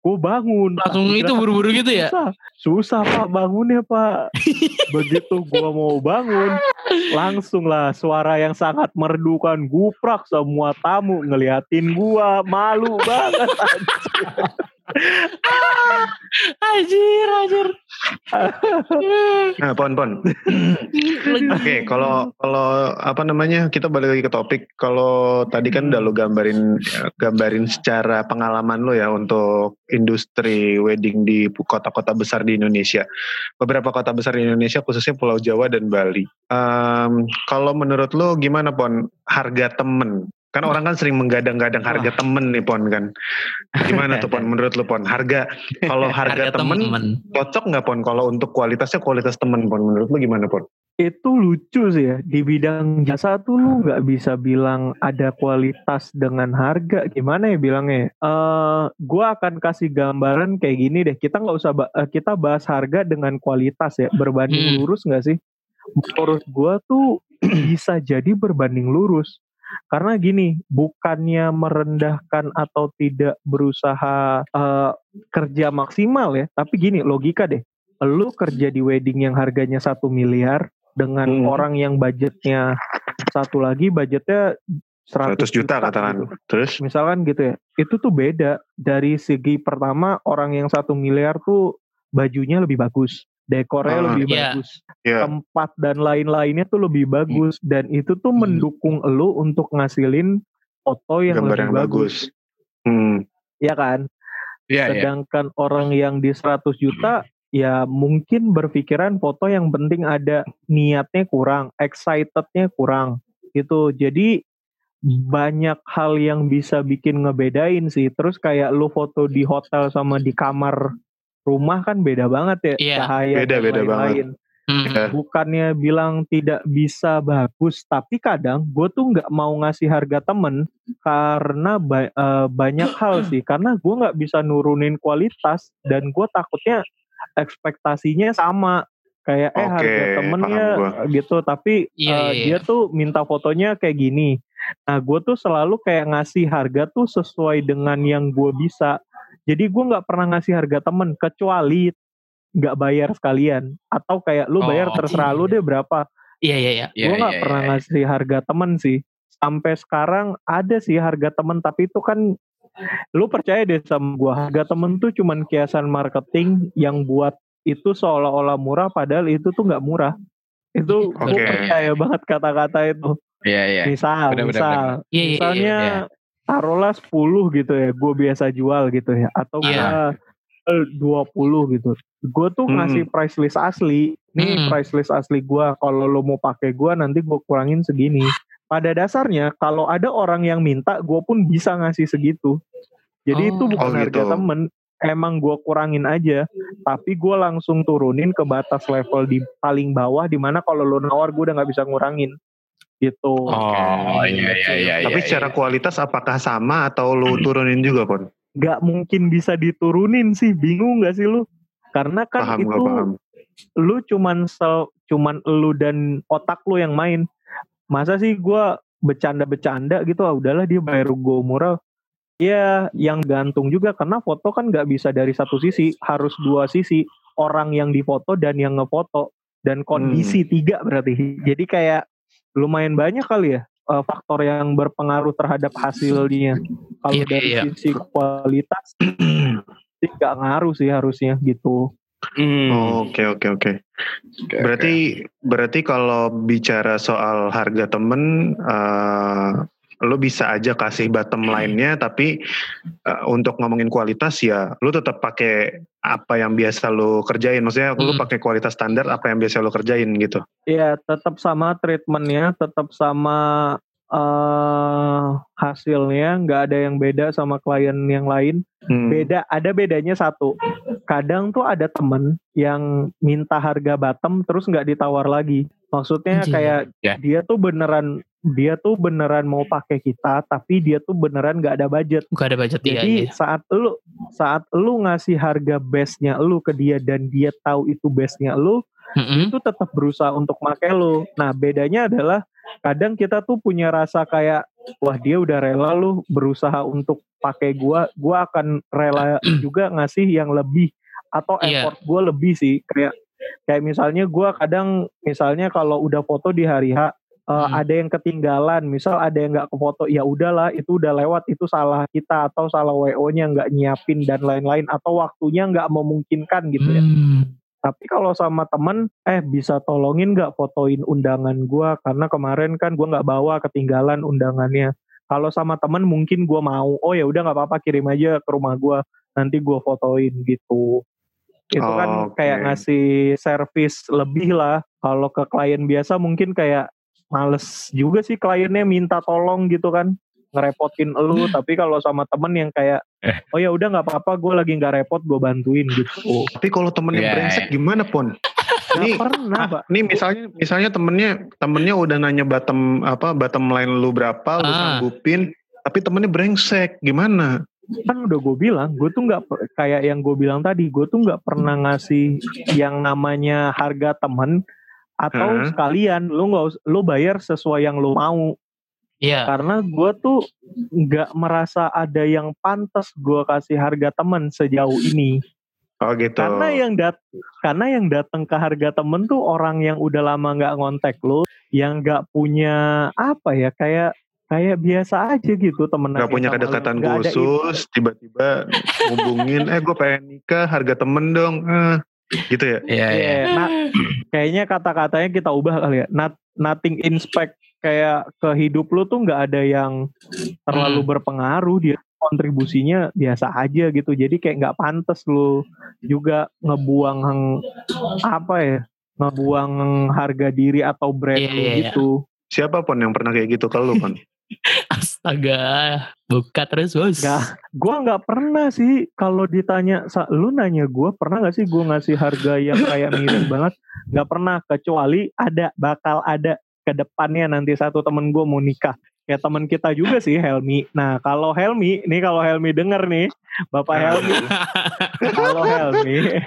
gua bangun. Langsung Pas itu gerakan buru-buru gitu ya? susah. Susah pak bangunnya pak. Begitu gua mau bangun langsung lah suara yang sangat merdukan guprak semua tamu ngeliatin gua. Malu banget Anjir, anjir. Nah, pon pon. Oke, kalau kalau apa namanya kita balik lagi ke topik. Kalau tadi kan udah lu gambarin gambarin secara pengalaman lu ya untuk industri wedding di kota-kota besar di Indonesia. Beberapa kota besar di Indonesia khususnya Pulau Jawa dan Bali. Em, kalau menurut lu gimana pon harga temen? Kan orang kan sering menggadang-gadang harga temen nih pon kan. Gimana tuh pon menurut lu pon? Harga kalau harga, temen, temen. cocok nggak pon kalau untuk kualitasnya kualitas temen pon menurut lu gimana pon? itu lucu sih ya di bidang jasa tuh lu nggak bisa bilang ada kualitas dengan harga gimana ya bilangnya eh gua akan kasih gambaran kayak gini deh kita nggak usah ba- eh, kita bahas harga dengan kualitas ya berbanding Hmm. lurus nggak sih menurut gua tuh bisa jadi berbanding lurus karena gini bukannya merendahkan atau tidak berusaha eh, kerja maksimal ya tapi gini logika deh lu kerja di wedding yang harganya satu miliar dengan Hmm. orang yang budgetnya satu lagi budgetnya 100, 100 juta gitu. katakan. Terus Misalkan gitu ya. Itu tuh beda dari segi pertama orang yang satu miliar tuh bajunya lebih bagus, dekornya Ah. lebih Iya. bagus, ya tempat dan lain-lainnya tuh lebih bagus dan itu tuh Hmm. mendukung lu untuk ngasilin foto yang gambar lebih yang bagus. bagus. Hmm. Ya kan? Iya, iya. Sedangkan orang yang di 100 juta ya mungkin berpikiran foto yang penting ada niatnya kurang, excitednya kurang gitu. Jadi banyak hal yang bisa bikin ngebedain sih. Terus kayak lu foto di hotel sama di kamar rumah kan beda banget ya Iya. cahaya Beda, dan beda lain-lain. Hmm. Ya. Bukannya bilang tidak bisa bagus, tapi kadang gue tuh nggak mau ngasih harga temen karena ba- eh, banyak hal sih. Karena gue nggak bisa nurunin kualitas dan gue takutnya ekspektasinya sama kayak eh Oke, harga temennya gitu, tapi Iya, eh, iya, dia tuh minta fotonya kayak gini. Nah gue tuh selalu kayak ngasih harga tuh sesuai dengan yang gue bisa. Jadi gue nggak pernah ngasih harga temen kecuali nggak bayar sekalian atau kayak lu bayar Oh, terserah lu iya. deh berapa. Iya, iya, iya. Iya, gue nggak iya, pernah iya. ngasih harga temen sih. Sampai sekarang ada sih harga temen tapi itu kan lu percaya deh sama gue harga temen tuh cuman kiasan marketing yang buat itu seolah-olah murah padahal itu tuh nggak murah. Itu gue Oke. percaya banget kata-kata itu. Iya, iya. Misal, Bener, bener, misal, Iya, iya, iya, misalnya iya. Taruhlah 10 gitu ya, gue biasa jual gitu ya, atau gua, eh, 20 gitu. Gue tuh Hmm. ngasih price list asli, nih Hmm. price list asli gue, kalau lo mau pakai gue nanti gue kurangin segini. Pada dasarnya kalau ada orang yang minta, gue pun bisa ngasih segitu. Jadi Oh. itu bukan Oh, harga gitu. temen, emang gue kurangin aja, tapi gue langsung turunin ke batas level di paling bawah, di mana kalau lo nawar gue udah nggak bisa ngurangin, gitu. Oh, iya, iya, iya. Tapi iya, secara iya. kualitas apakah sama atau lu turunin juga pon? Gak mungkin bisa diturunin sih, bingung gak sih lu? Karena kan Paham itu gak paham? lu cuman sel, cuman lu dan otak lu yang main. Masa sih gua bercanda-bercanda gitu, ah udahlah dia bayar gue murah. Ya, yang gantung juga karena foto kan nggak bisa dari satu sisi, harus dua sisi. Orang yang difoto dan yang ngefoto dan Hmm. kondisi tiga berarti. Jadi kayak lumayan banyak kali ya eh, faktor yang berpengaruh terhadap hasilnya. Kalau Iya, dari iya. sisi kualitas nggak ngaruh sih harusnya gitu. Hmm. Oke oke oke. Oke, Berarti berarti kalau bicara soal harga temen, eh, lo bisa aja kasih bottom line-nya tapi uh, untuk ngomongin kualitas ya lo tetap pakai apa yang biasa lo kerjain maksudnya lo Hmm. pakai kualitas standar apa yang biasa lo kerjain gitu Iya, tetap sama treatmentnya, tetap sama eh hasilnya, nggak ada yang beda sama klien yang lain. Hmm. Beda, ada bedanya satu. Kadang tuh ada temen yang minta harga bottom terus nggak ditawar lagi. Maksudnya kayak Ya. dia tuh beneran dia tuh beneran mau pakai kita, tapi dia tuh beneran nggak ada budget. Gak ada budget iya, Jadi iya. saat lu saat lu ngasih harga base-nya lu ke dia dan dia tahu itu base-nya lu, Mm-mm. itu tetap berusaha untuk make lu. Nah, bedanya adalah kadang kita tuh punya rasa kayak wah dia udah rela lu berusaha untuk pakai gua, gua akan rela juga ngasih yang lebih atau Iya. effort gua lebih sih. Kayak kayak misalnya gua kadang misalnya kalau udah foto di hari H eh, Hmm. ada yang ketinggalan, misal ada yang nggak ke foto, ya udahlah itu udah lewat itu salah kita atau salah WO-nya nggak nyiapin dan lain-lain atau waktunya nggak memungkinkan gitu ya. Hmm. Tapi kalau sama temen, eh bisa tolongin nggak fotoin undangan gua karena kemarin kan gua nggak bawa ketinggalan undangannya. Kalau sama temen mungkin gua mau, oh ya udah nggak apa-apa kirim aja ke rumah gua, nanti gua fotoin gitu. Itu kan Oke. kayak ngasih servis lebih lah. Kalau ke klien biasa mungkin kayak males juga sih kliennya minta tolong gitu kan. Ngerepotin elu tapi kalau sama temen yang kayak oh ya udah nggak apa-apa gue lagi nggak repot gue bantuin gitu. Tapi kalau temennya Iya, brengsek gimana pon? Ini pernah pak. Nih misalnya misalnya temennya temennya udah nanya bottom apa bottom line lu berapa lu Ah. sanggupin tapi temennya brengsek gimana? kan udah gue bilang gue tuh nggak kayak yang gue bilang tadi gue tuh nggak pernah ngasih yang namanya harga temen atau Hah? sekalian lu nggak lu bayar sesuai yang lu mau Iya. karena gue tuh nggak merasa ada yang pantas gue kasih harga temen sejauh ini Oh gitu. karena yang dat karena yang datang ke harga temen tuh orang yang udah lama nggak ngontek lu yang nggak punya apa ya kayak kayak biasa aja gitu temen Gak punya kedekatan khusus, tiba-tiba hubungin, eh gue pengen nikah, harga temen dong, eh, gitu ya? Iya, iya. Iya, nah, kayaknya kata-katanya kita ubah kali ya. Not, nothing inspect kayak ke hidup lu tuh nggak ada yang terlalu Hmm. berpengaruh dia kontribusinya biasa aja gitu. Jadi kayak nggak pantas lu juga ngebuang hang- apa ya? ngebuang harga diri atau brand Iya, lu iya, iya. gitu. Siapa pun yang pernah kayak gitu ke lu pon? Astaga. Buka terus bos. Nggak, gua nggak pernah sih kalau ditanya lu nanya gua pernah nggak sih gua ngasih harga yang kayak miring banget nggak pernah kecuali ada bakal ada ke depannya nanti satu temen gua mau nikah kayak temen kita juga sih Helmi nah kalau Helmi nih kalau Helmi denger nih Bapak Helmi kalau Helmi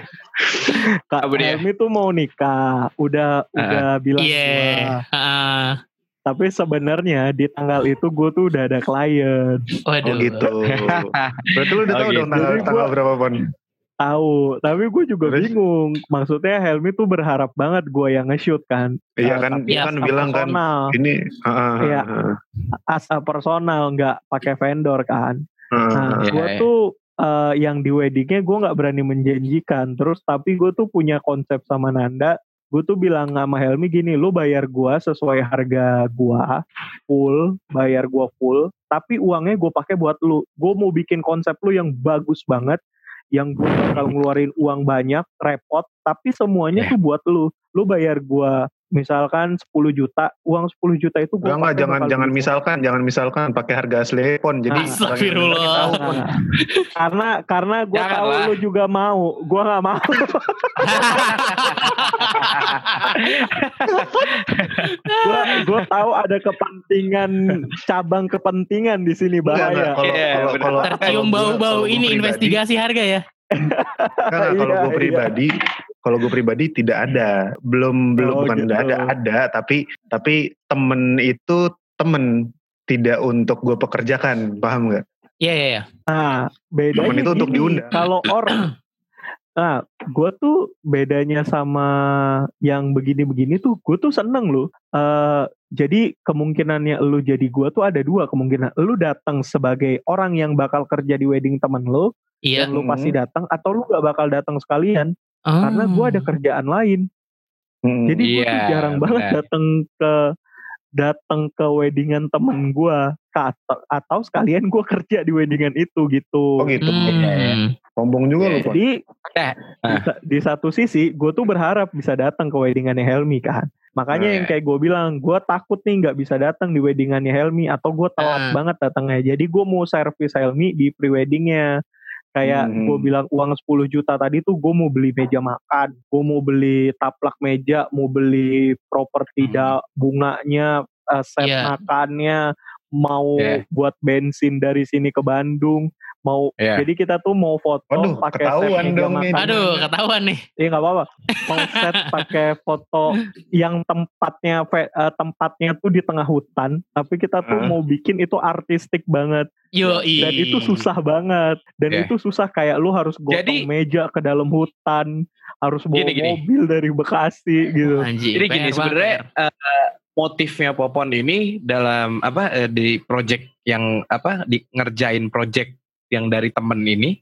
Kak? Helmi tuh mau nikah udah udah bilang Iya. gua. Ah. Tapi sebenarnya di tanggal itu gue tuh udah ada klien Waduh. Oh gitu. Berarti lu udah Oh, tahu gitu. dong tanggal, Jadi tanggal gua- berapa pon? Tahu, tapi gue juga Terus? bingung. Maksudnya Helmi tuh berharap banget gue yang nge-shoot kan. Iya Eh, kan, tapi kan bilang kan, personal, ini, ah, ah, Iya. ah, as a personal nggak pakai vendor kan. ah, ah, Nah, gue iya. tuh eh, yang di weddingnya gue nggak berani menjanjikan. Terus tapi gue tuh punya konsep sama Nanda. Gue tuh bilang sama Helmi gini, lu bayar gue sesuai harga gue full, bayar gue full. Tapi uangnya gue pakai buat lu. Gue mau bikin konsep lu yang bagus banget, yang gue bakal ngeluarin uang banyak, repot. Tapi semuanya tuh buat lu. Lu bayar gue misalkan 10 juta, uang 10 juta itu gue Enggak jangan jangan misalkan jangan misalkan pakai harga asli pon. Jadi Ah. Astagfirullah. karena karena gue Jangan tahu lah. lu juga mau gue nggak mau gue gue tahu ada kepentingan cabang kepentingan di sini bahaya Kalau Iya, kalau Tercium kalau gua- bau-bau kalau gua ini pribadi- investigasi harga ya. Enggak, kalau Iya, gue iya. Kalau gue pribadi tidak ada, belum belum Oh, bukan gitu. tidak ada, ada, tapi tapi temen itu temen tidak untuk gue pekerjakan, paham nggak? Iya iya iya. nah bedanya Temen itu untuk diundang. kalau orang nah gue tuh bedanya sama yang begini-begini tuh gue tuh seneng loh Eh, jadi kemungkinannya lu jadi gue tuh ada dua kemungkinan lu datang sebagai orang yang bakal kerja di wedding temen lu Iya. dan lu Hmm. pasti datang atau lu gak bakal datang sekalian karena gue ada Oh. kerjaan lain Hmm. jadi gue tuh Iya, jarang banget benar. datang ke datang ke weddingan temen gue atau, atau sekalian gue kerja di weddingan itu gitu. Oh gitu. Hmm. Sombong juga lu, Pon. Jadi Eh, di, sa- di satu sisi gue tuh berharap bisa datang ke weddingannya Helmi kan. Makanya yang kayak gue bilang, gue takut nih nggak bisa datang di weddingannya Helmi atau gue telat Ah. banget datangnya. Jadi gue mau servis Helmi di pre-weddingnya. Kayak Hmm. gue bilang uang 10 juta tadi tuh gue mau beli meja makan, gue mau beli taplak meja, mau beli properti Hmm. da- bunganya, eh, set Iya. makannya, mau Iya. buat bensin dari sini ke Bandung, mau Iya. jadi kita tuh mau foto Waduh, pakai set ketahuan dong nih. makan. Aduh, ketahuan nih. Iya nggak apa-apa. Mau set pakai foto yang tempatnya eh, tempatnya tuh di tengah hutan, tapi kita tuh Hah? mau bikin itu artistik banget Yo, dan itu susah banget. Dan Iya. itu susah kayak lu harus gotong Jadi- meja ke dalam hutan, harus bawa Gini, gini. mobil dari Bekasi gitu. Anjir. Jadi gini sebenarnya eh, motifnya Popon ini dalam apa eh, di project yang apa di ngerjain project yang dari temen ini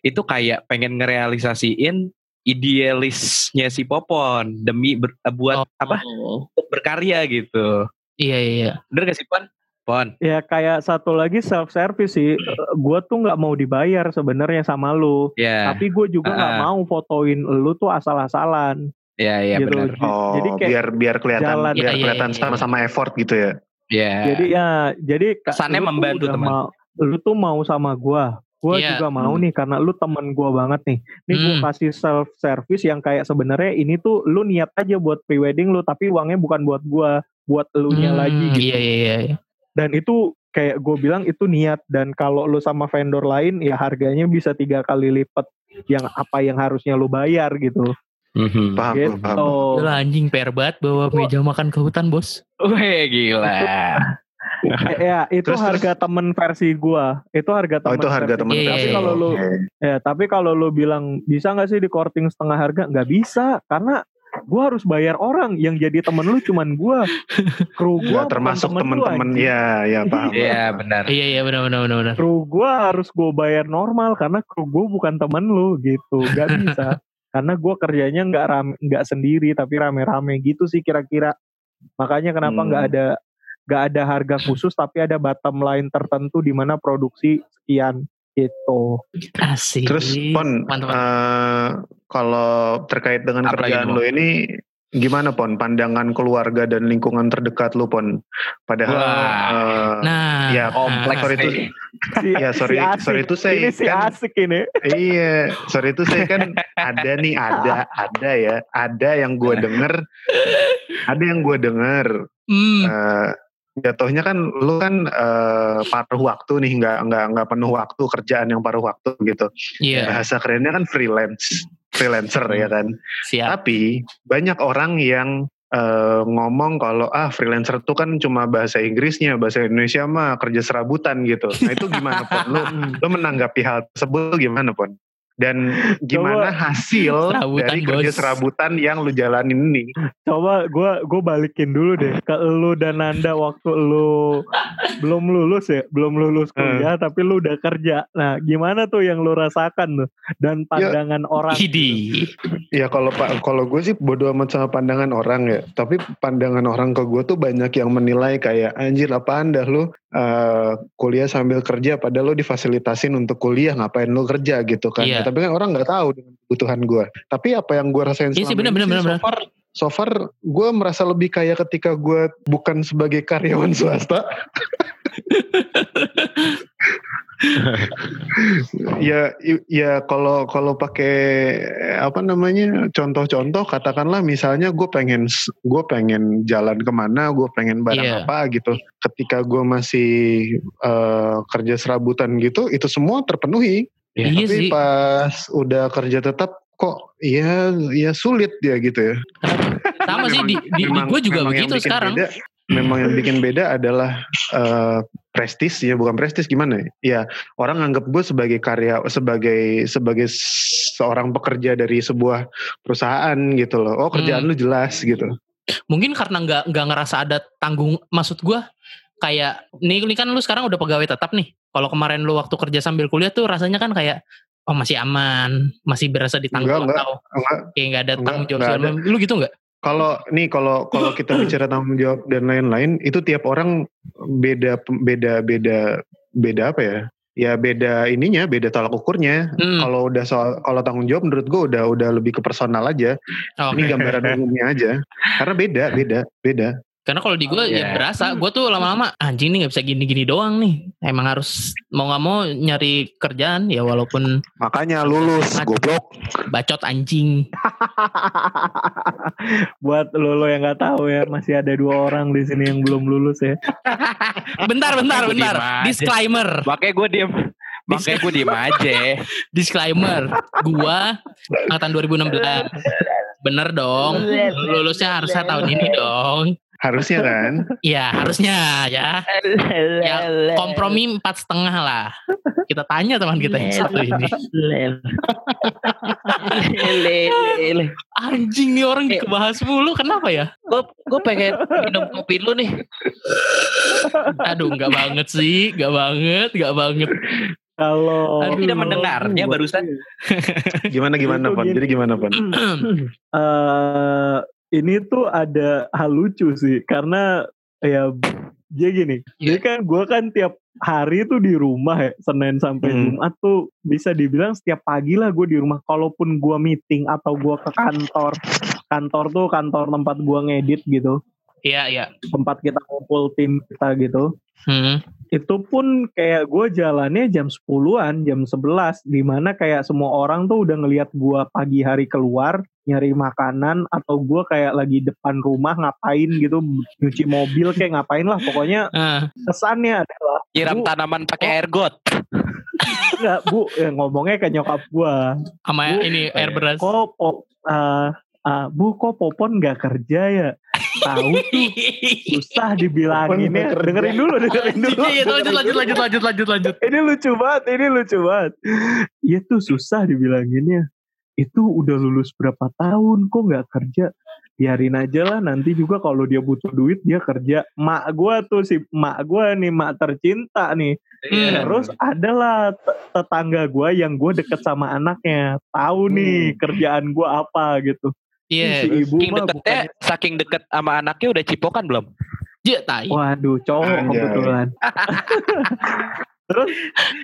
itu kayak pengen ngerealisasiin idealisnya si Popon demi ber- eh, buat Per. apa Oh. untuk berkarya gitu. Iya, iya. Bener gak sih Pon? Pon. Ya kayak satu lagi self service sih. Eh, Gua tuh nggak mau dibayar sebenarnya sama lu. Ya, Tapi gue juga nggak Ah. mau fotoin lu tuh asal-asalan. ya, ya gitu. benar. Oh, Jadi kayak biar biar kelihatan jalan. biar Iya, iya, kelihatan iya, sama-sama effort gitu ya. Ya. Jadi ya, jadi Kesannya membantu teman. Mau, lu tuh mau sama gua, gua Iya. juga mau Hmm. nih karena lu temen gua banget nih. Nih gua Hmm. kasih self service yang kayak sebenarnya ini tuh lu niat aja buat pre wedding lu, tapi uangnya bukan buat gua, buat elunya Hmm, lagi gitu. Iya, iya, iya. Dan itu kayak gue bilang itu niat dan kalau lu sama vendor lain ya harganya bisa tiga kali lipat yang apa yang harusnya lu bayar gitu. Mhm. Paham, Gitu. paham. Lah, anjing PR banget bawa meja makan ke hutan, Bos. Wih gila. Eh, ya itu Terus, harga temen versi gua. Itu harga Oh temen. itu harga versi teman Iya, Tapi kalau lu Oke. Ya, tapi kalau lu bilang bisa nggak sih di korting setengah harga? Nggak bisa, karena gua harus bayar orang yang jadi temen lu cuman gua. Kru Nggak gua bukan termasuk temen lu, teman-teman anjing. ya ya paham. Iya benar. Iya, iya, benar, benar, benar, benar. Kru gua harus gua bayar normal karena kru gua bukan temen lu gitu. Gak bisa. karena gua kerjanya nggak rame, nggak sendiri tapi rame-rame gitu sih kira-kira. Makanya kenapa Hmm. nggak ada nggak ada harga khusus tapi ada bottom line tertentu di mana produksi sekian gitu. Asik. Terus Pon, Mantap. eh, kalau terkait dengan Apa kerjaan lo ini gimana Pon? Pandangan keluarga dan lingkungan terdekat lu Pon? Padahal Wah. eh, Nah, ya Kompleks sorry itu. Si, ya sorry si asik. sorry itu saya ini si kan asik ini. iya sorry itu saya kan ada nih ada ada ya ada yang gue denger ada yang gue denger hmm, eh, jatuhnya kan lu kan eh, paruh waktu nih nggak nggak nggak penuh waktu kerjaan yang paruh waktu gitu. Iya, bahasa kerennya kan freelance freelancer ya kan? Siap. tapi banyak orang yang eh, ngomong kalau ah freelancer tuh kan cuma bahasa Inggrisnya bahasa Indonesia mah kerja serabutan gitu. Nah itu gimana pon? Lu lo menanggapi hal tersebut gimana pon dan gimana hasil Serabutan, dari kerja bos. serabutan yang lu jalanin ini Coba gue gue balikin dulu deh ke lu dan Nanda waktu lu belum lulus ya, belum lulus kuliah tapi lu udah kerja. Nah, gimana tuh yang lu rasakan tuh dan pandangan orang? Idi. ya kalau pak kalau gue sih bodo amat sama pandangan orang ya tapi pandangan orang ke gue tuh banyak yang menilai kayak anjir apa anda lu eh, kuliah sambil kerja padahal lu difasilitasin untuk kuliah ngapain lu kerja gitu kan. Iya. Ya, tapi kan orang nggak tahu dengan kebutuhan gue tapi apa yang gue rasain Iya sih, bener, bener, bener, so far so far gue merasa lebih kaya ketika gue bukan sebagai karyawan swasta ya ya kalau kalau pakai apa namanya contoh-contoh katakanlah misalnya gue pengen gue pengen jalan ke mana gue pengen barang Iya. apa gitu ketika gue masih eh, kerja serabutan gitu itu semua terpenuhi Iya tapi sih. pas udah kerja tetap kok ya ya sulit ya gitu ya Sama sih di, di, Memang- gue juga begitu sekarang. beda- memang yang bikin beda adalah eh, prestis ya bukan prestis gimana ya? Ya orang anggap gue sebagai karya sebagai sebagai seorang pekerja dari sebuah perusahaan gitu loh. Oh kerjaan Hmm. lu jelas gitu. Mungkin karena nggak nggak ngerasa ada tanggung. Maksud gue kayak nih, ini kan lu sekarang udah pegawai tetap nih. Kalau kemarin lu waktu kerja sambil kuliah tuh rasanya kan kayak oh masih aman, masih berasa ditanggung Enggak, atau Enggak kayak nggak ada Enggak, tanggung jawab. enggak. Lu gitu nggak? Kalau nih kalau kalau kita bicara tanggung jawab dan lain-lain itu tiap orang beda beda beda beda apa ya? Ya beda ininya, beda tolak ukurnya. Hmm. Kalau udah soal kalau tanggung jawab menurut gue udah udah lebih ke personal aja. Oke. Ini gambaran umumnya aja. Karena beda, beda, beda. Karena kalau di gue ya Iya. berasa, gue tuh lama-lama anjing nih nggak bisa gini-gini doang nih. Emang harus mau nggak mau nyari kerjaan ya walaupun Makanya lulus, goblok. bacot anjing. Buat lo lo yang nggak tahu ya, masih ada dua orang di sini yang belum lulus ya. Bentar, bentar, bentar. Disclaimer, Makanya gue diem. Makanya gue diem aja. disclaimer. Gua angkatan 2016. Bener dong. Lulusnya harusnya tahun ini dong. Harusnya kan. Ya harusnya ya. Ya kompromi empat setengah lah. Kita tanya teman kita yang satu ini. Anjing nih orang dikebahas mulu. Kenapa ya? gue gue pengen minum kopi lu nih Aduh nggak banget sih. Nggak banget. Nggak banget. Kalau Aduh, tidak mendengarnya gua- barusan? Gimana gimana Pon? Jadi gimana Pon? eh ini tuh ada hal lucu sih karena ya dia gini. Jadi kan gue kan tiap hari tuh di rumah ya Senin sampai Hmm. Jumat tuh bisa dibilang setiap pagi lah gue di rumah. Kalaupun gue meeting atau gue ke kantor, kantor tuh kantor tempat gue ngedit gitu, Iya iya. tempat kita ngumpul tim kita gitu. Hmm. itu pun kayak gue jalannya jam 10-an, jam 11 di mana kayak semua orang tuh udah ngelihat gue pagi hari keluar nyari makanan atau gue kayak lagi depan rumah ngapain gitu nyuci mobil kayak ngapain lah pokoknya Ah, kesannya adalah Nyiram Bu. tanaman pakai ergot. enggak bu ya, ngomongnya ke nyokap gue sama Bu, ini air beras. kok po, eh, eh, bu kok popon nggak kerja ya tahu tuh susah nggak kerja. dengerin dulu dengerin dulu Iya, iya, lanjut, lanjut, dulu. lanjut, lanjut, lanjut, lanjut. ini lucu banget, ini lucu banget. Iya tuh susah dibilanginnya. Itu udah lulus berapa tahun kok nggak kerja? Biarin aja lah nanti juga kalau dia butuh duit dia kerja. Mak gua tuh si mak gua nih mak tercinta nih. Hmm. Terus adalah te- tetangga gua yang gua deket sama anaknya. Tahu nih kerjaan gua apa gitu. Iya. Si ibu Saking mah deketnya, bukannya saking deket sama anaknya udah cipokan belum? Jek tai. Waduh, cowok Anjay. kebetulan. Terus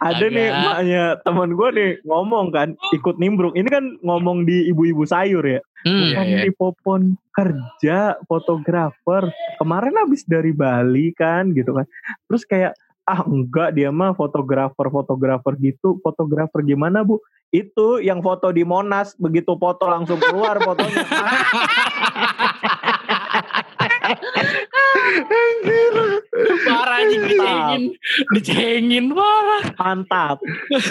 ada nih Agak. maknya teman gue nih ngomong kan ikut nimbrung. Ini kan ngomong di ibu-ibu sayur ya. Hmm. Iya, Bukan iya. di Popon kerja fotografer. Kemarin habis dari Bali kan gitu kan. Terus kayak ah enggak dia mah fotografer fotografer gitu. Fotografer gimana bu? Itu yang foto di Monas begitu foto langsung keluar fotonya. Parah anjing dicengin. Dicengin parah. Mantap.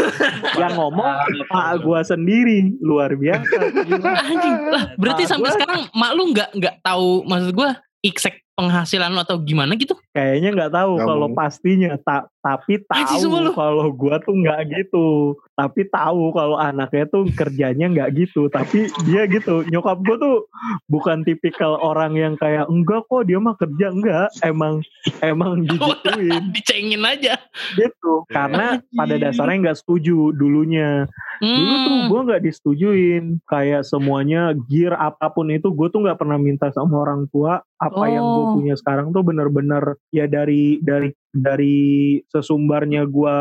yang ngomong mak gua sendiri luar biasa. Anjing. Lah, berarti sampai sekarang mak lu nggak nggak tahu maksud gua exact penghasilan lu atau gimana gitu? Kayaknya nggak tahu kalau pastinya, ta- tapi tahu lu. kalau gua tuh nggak gitu. Tapi tahu kalau anaknya tuh kerjanya nggak gitu. Tapi dia gitu. Nyokap gua tuh bukan tipikal orang yang kayak enggak kok dia mah kerja enggak. Emang emang digituin Dicengin aja. gitu. Karena pada dasarnya nggak setuju dulunya. Dulu tuh Hmm. gue nggak disetujuin kayak semuanya gear apa pun itu gue tuh nggak pernah minta sama orang tua apa yang gue Punya sekarang tuh bener-bener ya dari dari dari sesumbarnya gue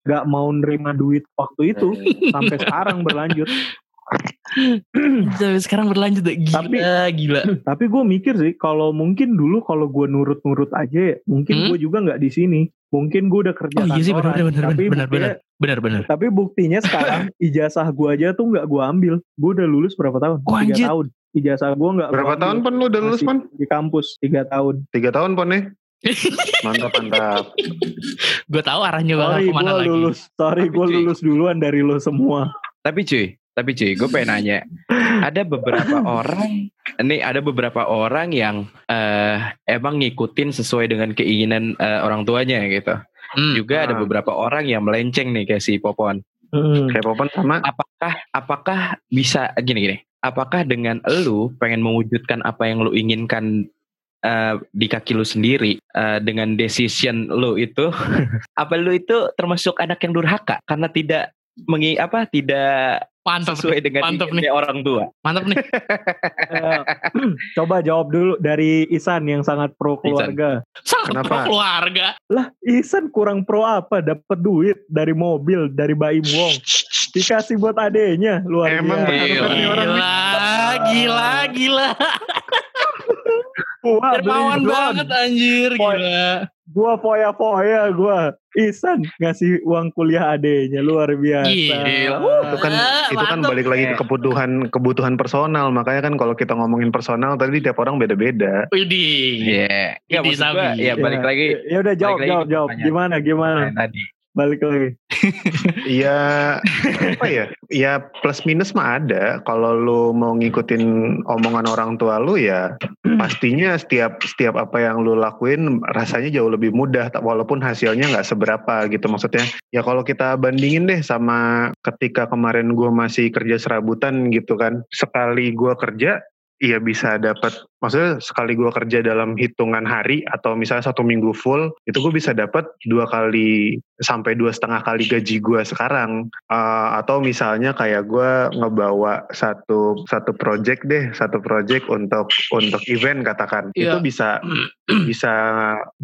nggak mau nerima duit waktu itu sampai sekarang berlanjut Sampai sekarang berlanjut gila, Tapi- gila. tapi gue mikir sih kalau mungkin dulu kalau gue nurut-nurut aja ya, mungkin Hmm? gue juga nggak di sini mungkin gue udah kerja Oh iya sih benar benar tapi benar buktinya- benar benar benar. tapi buktinya sekarang ijazah gue aja tuh nggak gue ambil gue udah lulus berapa tahun Oh, tiga anjir. tahun ijazah gue nggak Berapa tahun Pon lu udah lulus Pon? di kampus tiga tahun Tiga tahun Pon nih. Mantap mantap. Gue tahu arahnya bakal sorry ke mana gue lagi. lulus sorry Tapi gue lulus duluan dari lo semua Tapi cuy, tapi cuy, gue pengen nanya. Ada beberapa orang, ini ada beberapa orang yang eh emang ngikutin sesuai dengan keinginan eh, orang tuanya gitu. Hmm. Juga ada Ah. beberapa orang yang melenceng nih kayak si Popon. Kayak Popon sama Apakah apakah bisa gini gini? Apakah dengan lu pengen mewujudkan apa yang lu inginkan eh, di kaki lu sendiri eh, dengan decision lu itu, apa lu itu termasuk anak yang durhaka karena tidak mengi apa tidak Mantap sesuai nih, dengan mantap inginnya orang tua. Mantap nih. Eh, coba jawab dulu dari Isan yang sangat pro keluarga. Sangat Kenapa? pro keluarga. Lah, Isan kurang pro apa? Dapat duit dari mobil dari Baim Wong. Dikasih buat adenya, luar Emang biasa. nih Gila, gila, gila. Gua Dermawan banget anjir, Poin. gila. Gua foya-foya gua. Isan ngasih uang kuliah adenya luar biasa. Gila. itu kan itu kan balik lagi ke kebutuhan kebutuhan personal makanya kan kalau kita ngomongin personal tadi tiap orang beda-beda Widih. Iya. Ya maksud gua, ya balik Ya, lagi Ya udah jawab jawab jawab. Gimana gimana? tadi. Balik lagi. Iya, apa ya? Ya plus minus mah ada. Kalau lu mau ngikutin omongan orang tua lu ya pastinya setiap setiap apa yang lu lakuin rasanya jauh lebih mudah tak- walaupun hasilnya nggak seberapa gitu maksudnya. Ya kalau kita bandingin deh sama ketika kemarin gua masih kerja serabutan gitu kan. Sekali gua kerja Iya bisa dapat, maksudnya sekali gua kerja dalam hitungan hari atau misalnya satu minggu full, itu gue bisa dapat dua kali sampai dua setengah kali gaji gua sekarang. Eh, atau misalnya kayak gua ngebawa satu satu project deh, satu project untuk untuk event katakan, Iya. itu bisa bisa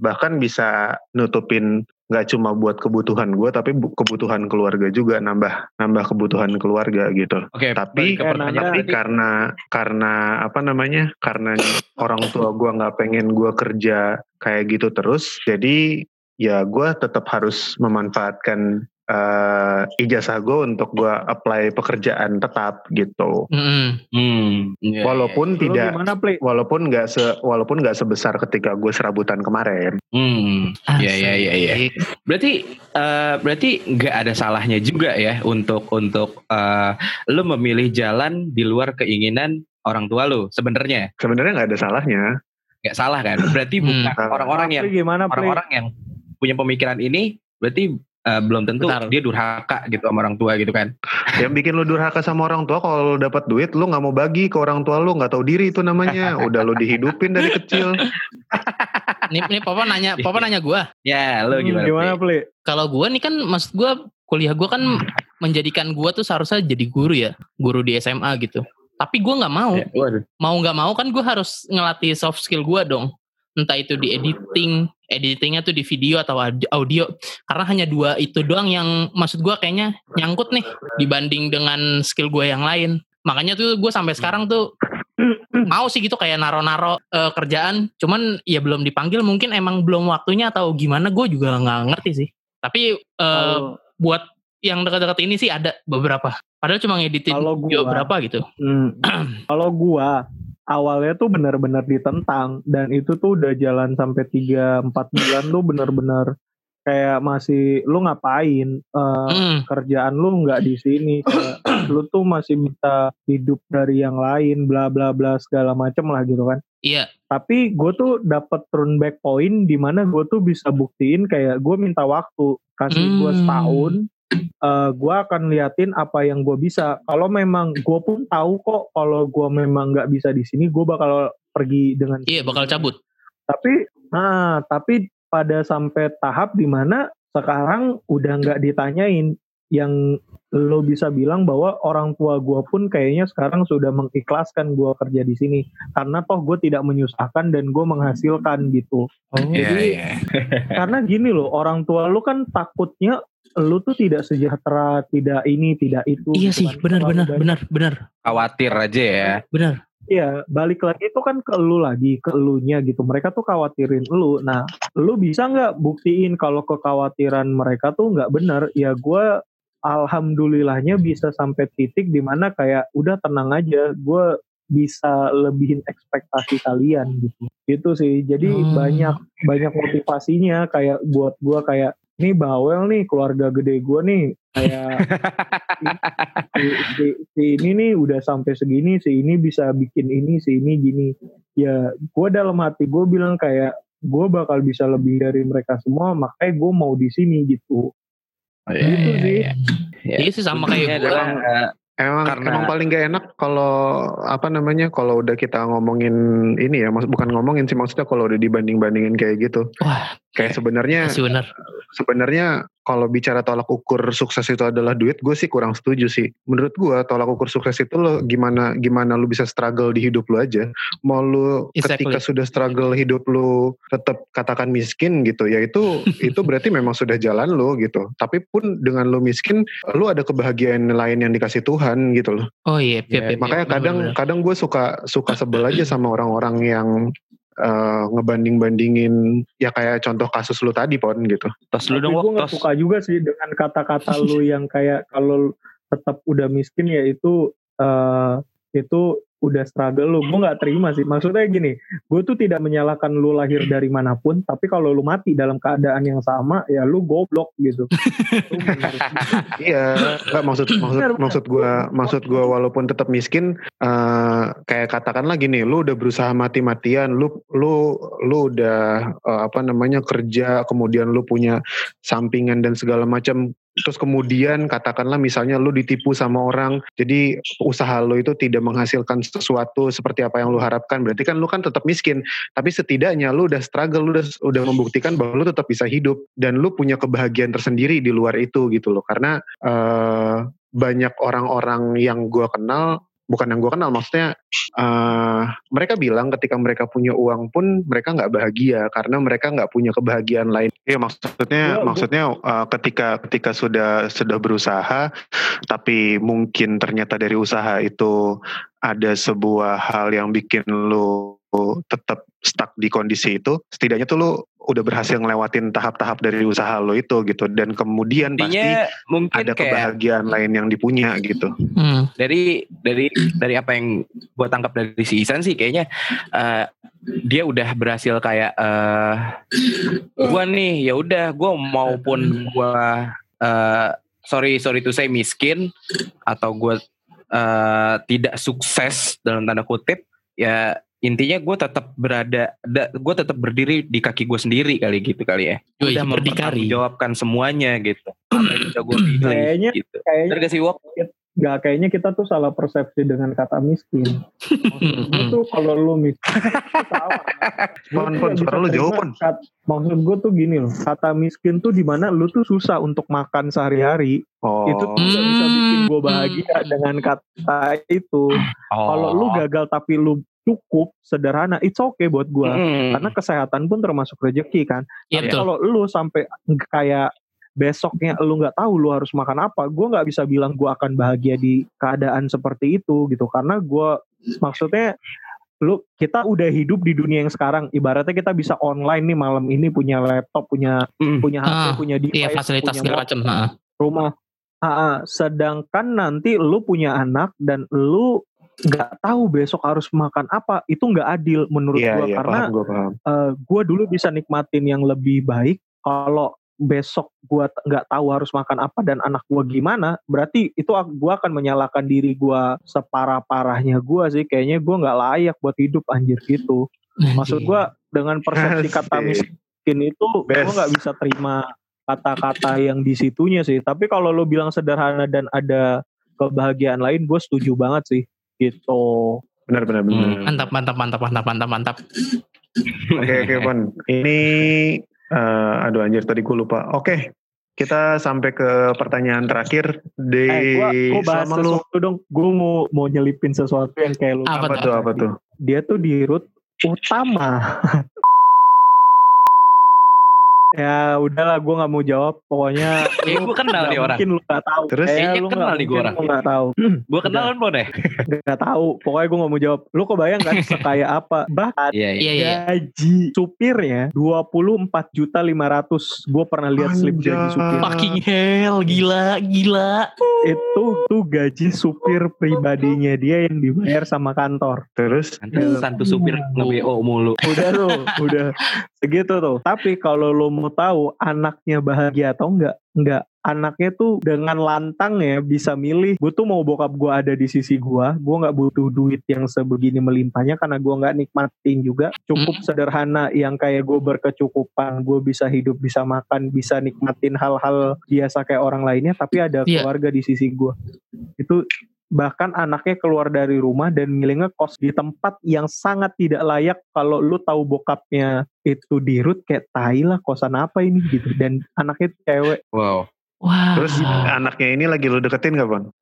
bahkan bisa nutupin nggak cuma buat kebutuhan gua tapi bu- kebutuhan keluarga juga nambah nambah kebutuhan keluarga gitu. Oke, tapi balik ke Eh, tapi karena karena apa namanya karena orang tua gua nggak pengen gua kerja kayak gitu terus jadi ya gua tetap harus memanfaatkan eh, ijazah gue untuk gua apply pekerjaan tetap gitu Mm-mm. Hmm, iya, walaupun Lu tidak gimana play? walaupun nggak se walaupun nggak sebesar ketika gue serabutan kemarin iya. Hmm, iya iya iya iya. Asik. Berarti eh, berarti nggak ada salahnya juga ya untuk untuk eh, lu memilih jalan di luar keinginan orang tua lu sebenarnya sebenarnya nggak ada salahnya nggak salah kan? Berarti Hmm. bukan orang-orang yang orang-orang yang punya pemikiran ini berarti eh, belum tentu Bentar. dia durhaka gitu sama orang tua gitu kan? yang bikin lu durhaka sama orang tua kalau lu dapat duit lu nggak mau bagi ke orang tua lu nggak tahu diri itu namanya udah lu dihidupin dari kecil Nih, nih papa nanya, papa nanya gua. Ya, lu Hmm, gimana? gimana Pi? play? Kalau gua nih kan maksud gua kuliah gua kan menjadikan gua tuh seharusnya jadi guru ya, guru di SMA gitu. Tapi gua nggak mau. Ya, waduh. Mau nggak mau kan gua harus ngelatih soft skill gua dong. Entah itu di editing, editingnya tuh di video atau aud- audio. Karena hanya dua itu doang yang maksud gua kayaknya nyangkut nih dibanding dengan skill gua yang lain. Makanya tuh gue sampai sekarang tuh mau sih gitu kayak naro-naro eh, kerjaan, cuman ya belum dipanggil mungkin emang belum waktunya atau gimana gue juga nggak ngerti sih. Tapi eh, Kalau buat yang dekat-dekat ini sih ada beberapa. Padahal cuma ngeditin Kalau video gua- berapa gitu. Hmm. Kalau gua awalnya tuh benar-benar ditentang dan itu tuh udah jalan sampai 3 4 bulan tuh benar-benar kayak masih lu ngapain? Eh, Hmm, kerjaan lu nggak di sini kayak lu tuh masih minta hidup dari yang lain bla bla bla segala macem lah gitu kan. Iya, tapi gue tuh dapat turn back point di mana gue tuh bisa buktiin kayak gue minta waktu kasih gue Hmm. setahun eh gue akan liatin apa yang gue bisa. Kalau memang gue pun tahu kok kalau gue memang nggak bisa di sini gue bakal pergi dengan iya bakal cabut. tapi nah tapi pada sampai tahap di mana sekarang udah nggak ditanyain. Yang lo bisa bilang bahwa orang tua gue pun kayaknya sekarang sudah mengikhlaskan gue kerja di sini. Karena toh gue tidak menyusahkan dan gue menghasilkan gitu. Oh, Iya, Jadi, iya. karena gini loh orang tua lu kan takutnya lu tuh tidak sejahtera tidak ini tidak itu Iya gitu sih, kan. benar Terlalu benar banyak benar benar Khawatir aja ya. benar. Iya, balik lagi itu kan ke lu lagi, ke elunya gitu. Mereka tuh khawatirin lu. Nah, lu bisa nggak buktiin kalau kekhawatiran mereka tuh nggak benar? Ya gue alhamdulillahnya bisa sampai titik di mana kayak udah tenang aja, gue bisa lebihin ekspektasi kalian gitu. Itu sih. Jadi Hmm. banyak banyak motivasinya kayak buat gue kayak nih bawel nih keluarga gede gue nih kayak si, si, si ini nih udah sampai segini si ini bisa bikin ini si ini gini ya gue dalam hati gue bilang kayak gue bakal bisa lebih dari mereka semua makanya gue mau di sini gitu Oh, Gitu sih. Ya. Iya sih sama kayak gua. eh, Emang Karena- emang paling gak enak kalau apa namanya kalau udah kita ngomongin ini ya maksud bukan ngomongin sih maksudnya kalau udah dibanding bandingin kayak gitu. Wah, kayak sebenarnya sebenarnya kalau bicara tolak ukur sukses itu adalah duit, gue sih kurang setuju sih. Menurut gue tolak ukur sukses itu lo gimana gimana lu bisa struggle di hidup lu aja. Mau lu Exactly. ketika sudah struggle hidup lu tetap katakan miskin gitu, ya itu itu berarti memang sudah jalan lu gitu. Tapi pun dengan lu miskin, lu ada kebahagiaan lain yang dikasih Tuhan gitu loh. Oh iya, iya, Ya, iya, Makanya kadang kadang gue suka suka sebel aja sama orang-orang yang eh, ngebanding-bandingin ya kayak contoh kasus lu tadi pon gitu. Tos lu Tapi dong, gue nggak suka juga sih dengan kata-kata lu yang kayak kalau tetap udah miskin ya itu eh, itu udah struggle lu. Gue nggak terima sih. Maksudnya gini, gue tuh tidak menyalahkan lu lahir dari mana pun, tapi kalau lu mati dalam keadaan yang sama, ya lu goblok gitu. Gue. Iya, nggak maksud maksud maksud gua maksud gua walaupun tetap miskin eh kayak katakanlah gini, lu udah berusaha mati-matian, lu lu lu udah eh, apa namanya kerja, kemudian lu punya sampingan dan segala macam terus kemudian katakanlah misalnya lu ditipu sama orang jadi usaha lu itu tidak menghasilkan sesuatu seperti apa yang lu harapkan berarti kan lu kan tetap miskin. Tapi setidaknya lu udah struggle lu udah udah membuktikan bahwa lu tetap bisa hidup dan lu punya kebahagiaan tersendiri di luar itu gitu loh. Karena eh, banyak orang-orang yang gua kenal bukan yang gua kenal maksudnya eh, mereka bilang ketika mereka punya uang pun mereka nggak bahagia karena mereka nggak punya kebahagiaan lain. Iya maksudnya gua- maksudnya eh, ketika ketika sudah sudah berusaha tapi mungkin ternyata dari usaha itu ada sebuah hal yang bikin lu tetap stuck di kondisi itu setidaknya tuh lu udah berhasil ngelewatin tahap-tahap dari usaha lo itu gitu dan kemudian pasti Intinya mungkin ada kayak kebahagiaan lain yang dipunya gitu. Hmm. dari dari dari apa yang gue tangkap dari si Isan sih kayaknya eh, dia udah berhasil kayak eh gua nih ya udah gua maupun gua eh sorry sorry to say miskin atau gua eh, tidak sukses dalam tanda kutip ya intinya gue tetap berada gue tetap berdiri di kaki gue sendiri kali gitu kali ya Yoi, udah berdikari. mempertanggungjawabkan semuanya gitu gue Kayaknya- gitu Kayaknya gak sih Wok? nggak kayaknya kita tuh salah persepsi dengan kata miskin. Maksud tuh kalau lu miskin, itu Pon, suara bisa lu jauh, Pon. maksud gue tuh gini loh, kata miskin tuh di mana lu tuh susah untuk makan sehari-hari. Oh. Itu tuh nggak bisa bikin gue Hmm. bahagia dengan kata itu. Kalau lu gagal tapi lu cukup sederhana, it's okay buat gue. Mm. Karena kesehatan pun termasuk rezeki kan. Iya Tapi kalau lu sampai kayak besoknya lu nggak tahu lu harus makan apa, gue nggak bisa bilang gue akan bahagia di keadaan seperti itu gitu. Karena gue maksudnya lu kita udah hidup di dunia yang sekarang. Ibaratnya kita bisa online nih malam ini punya laptop, punya Mm. punya HP, Ah, punya device, Iya fasilitas punya segala macam. Rumah. Ah, ah. sedangkan nanti lu punya anak dan lu nggak tahu besok harus makan apa, itu nggak adil menurut Iya, gue iya, karena paham, gue paham. gue dulu bisa nikmatin yang lebih baik. Kalau besok gue nggak tahu harus makan apa dan anak gue gimana berarti itu gue akan menyalahkan diri gue separah parahnya gue sih. Kayaknya gue nggak layak buat hidup anjir gitu. Maksud gue dengan persepsi kata miskin itu gue nggak bisa terima kata-kata yang di situnya sih. Tapi kalau lo bilang sederhana dan ada kebahagiaan lain gue setuju banget sih gitu Benar, benar, benar. Hmm. Mantap, mantap, mantap, mantap, mantap, mantap. Oke, oke, Pon. Ini, eh, aduh anjir tadi gue lupa. Oke, kita sampai ke pertanyaan terakhir di eh gue gue bahas selama lu sesuatu dong gue mau mau nyelipin sesuatu yang kayak lu Apa apa tuh apa tuh? dia tuh di root utama. Ya udahlah gue nggak mau jawab pokoknya Eh, gue kenal nih orang. mungkin lu nggak tahu Terus? Kayaknya lu kenal nih gua mungkin orang. lu nggak tahu Gue kenal kan Bon ya? nggak tahu pokoknya gue nggak mau jawab lu kebayang kan sekaya apa bahkan Iya, iya. Iya, iya. gaji supirnya dua puluh empat juta lima ratus gue pernah lihat slip gaji supir Fucking hell, gila, gila. itu tuh gaji supir pribadinya dia yang dibayar sama kantor Terus tuh supir nge-BO mulu. udah tuh udah segitu tuh. Tapi kalau lo mau tahu anaknya bahagia atau enggak enggak. Anaknya tuh dengan lantang ya bisa milih gue tuh mau bokap gue ada di sisi gue gue nggak butuh duit yang sebegini melimpahnya karena gue nggak nikmatin juga. Cukup sederhana yang kayak gue berkecukupan gue bisa hidup bisa makan bisa nikmatin hal-hal biasa kayak orang lainnya tapi ada Iya. keluarga di sisi gue itu bahkan anaknya keluar dari rumah dan milih ngekos di tempat yang sangat tidak layak kalau lu tahu bokapnya itu di root kayak tai lah kosan apa ini gitu dan anaknya itu cewek Wow. Wah. Terus anaknya ini lagi lu deketin gak Pon?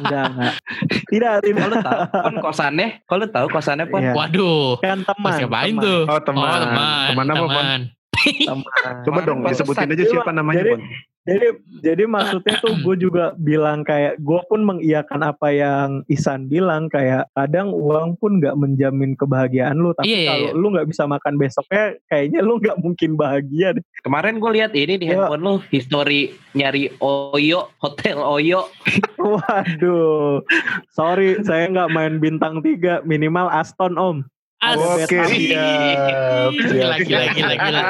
enggak enggak tidak tidak Kalau tahu pon kosannya, kalau tahu kosannya pon. Iya. Waduh. kan teman ngapain teman, tuh? Oh teman. Oh, teman. Teman apa Pon? teman. teman. Coba dong disebutin aja siapa namanya Jadi- Pon. Jadi jadi maksudnya tuh gue juga bilang kayak gue pun mengiyakan apa yang Isan bilang kayak kadang uang pun nggak menjamin kebahagiaan lu tapi Iya, iya, kalau iya. lu nggak bisa makan besoknya kayaknya lu nggak mungkin bahagia deh. Kemarin gue lihat ini di Ya. handphone lu, history nyari Oyo, hotel Oyo. Waduh, sorry saya nggak main bintang tiga minimal Aston om. Oke siap. Siap. gila, gila.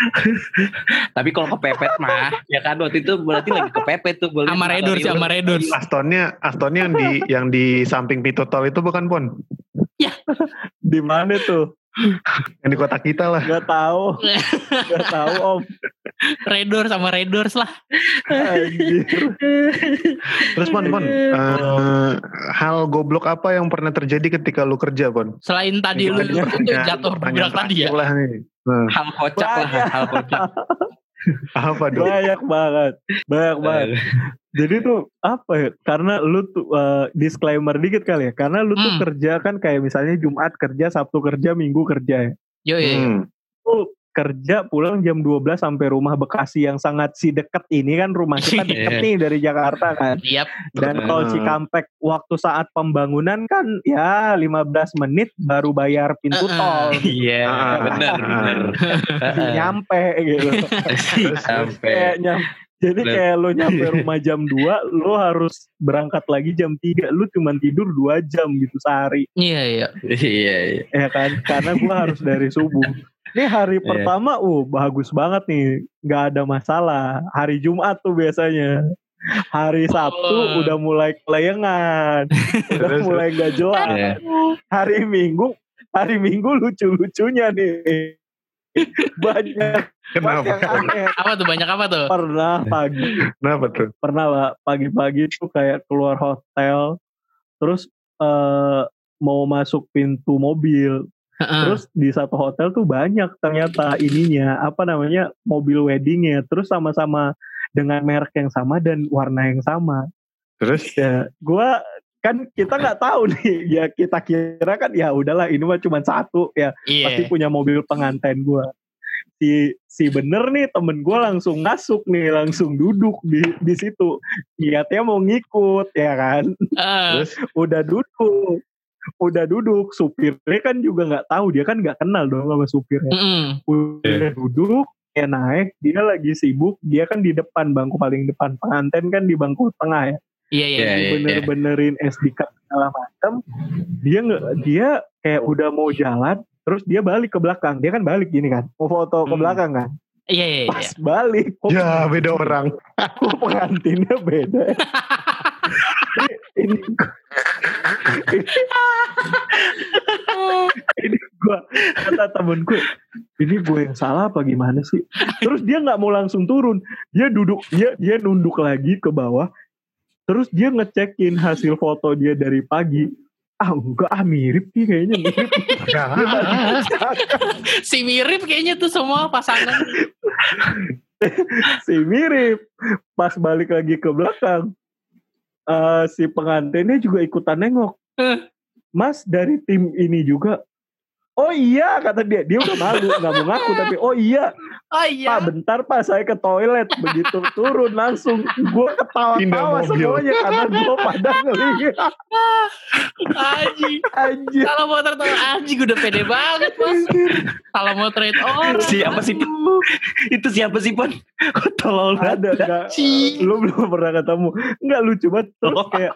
Tapi kalau kepepet mah, ya kan waktu itu berarti lagi kepepet tuh. Liat Sama Redors, story lu. sama Redors. Astonnya, Astonnya yang di yang di samping pintu tol itu bukan Pon? Di mana tuh? Yang di kota kita lah. Gak tahu, gak tahu om. Redors sama Redors lah. Anjir. Terus Pon, Pon, eh, hal goblok apa yang pernah terjadi ketika lu kerja Pon? Selain tadi lu jatuh berak tadi ya. Lah nih. Nah, Hal kocak lah, hal kocak. apa dong? banyak banget, banyak banget. Jadi tuh apa ya? Karena lu tuh eh, disclaimer dikit kali ya. Karena lu tuh Hmm. kerja kan kayak misalnya Jumat kerja, Sabtu kerja, Minggu kerja ya. Yo, yo, yo. Hmm. Lu kerja pulang jam 12 sampai rumah Bekasi yang sangat si deket ini kan rumah kita deket Iya. nih dari Jakarta kan. Yap. Dan kalau Cikampek waktu saat pembangunan kan ya 15 menit baru bayar pintu Uh-uh. tol. Iya, Ah, benar, benar. Nyampe gitu. Sampai. kayak nyam, jadi Bener. kayak lo nyampe rumah jam 2 lo harus berangkat lagi jam 3 lu cuman tidur 2 jam gitu sehari Iya, iya. Iya, iya. ya kan karena gua harus dari subuh ini hari Iya. pertama uh bagus banget nih nggak ada masalah hari Jumat tuh biasanya hari Sabtu Oh. udah mulai kelayangan udah mulai nggak jelas Iya. hari Minggu hari Minggu lucu-lucunya nih banyak Kenapa? banyak yang aneh. Apa tuh banyak apa tuh? pernah pagi Kenapa tuh? pernah lah pagi-pagi tuh kayak keluar hotel terus eh, mau masuk pintu mobil terus di satu hotel tuh banyak ternyata ininya apa namanya mobil weddingnya terus sama-sama dengan merek yang sama dan warna yang sama Terus? ya gua kan kita nggak tahu nih. Ya kita kira kan ya udahlah ini mah cuma satu ya. Pasti Iya. punya mobil pengantin gua. Si si bener nih temen gua langsung masuk nih langsung duduk di di situ. Niatnya mau ngikut ya kan? Eh, Terus? udah duduk. Udah duduk supirnya kan juga nggak tahu. Dia kan nggak kenal dong sama supirnya. Mm-mm. udah duduk dia naik dia lagi sibuk. Dia kan di depan bangku paling depan. Pengantin kan di bangku tengah ya Iya, iya. Iya, iya. bener-benerin SD card segala macam dia nggak dia kayak udah mau jalan terus dia balik ke belakang dia kan balik gini kan mau foto ke Hmm. belakang kan Iya, iya, iya. pas balik kok, Ya beda orang. kok pengantinnya beda ini, ini, ini gua kata temenku ini gue yang salah apa gimana sih terus dia nggak mau langsung turun dia duduk dia dia nunduk lagi ke bawah terus dia ngecekin hasil foto dia dari pagi. Ah enggak ah mirip nih kayaknya mirip. Si mirip kayaknya tuh semua pasangan. si mirip. Pas balik lagi ke belakang eh, si pengantinnya juga ikutan nengok. Eh. mas dari tim ini juga? Oh iya kata dia. Dia udah malu nggak mau ngaku tapi oh iya Oh iya. pak bentar pak saya ke toilet begitu turun langsung gue ketawa-tawa semuanya karena gue pada ngelihat Aji. anjir Kalau mau tertawa Aji udah pede banget mas. Kalau mau trade orang. Siapa sih? Itu siapa sih, Pon? Kok tolol ada banget. nggak Si. lu belum pernah ketemu nggak lucu banget terus Oh. kayak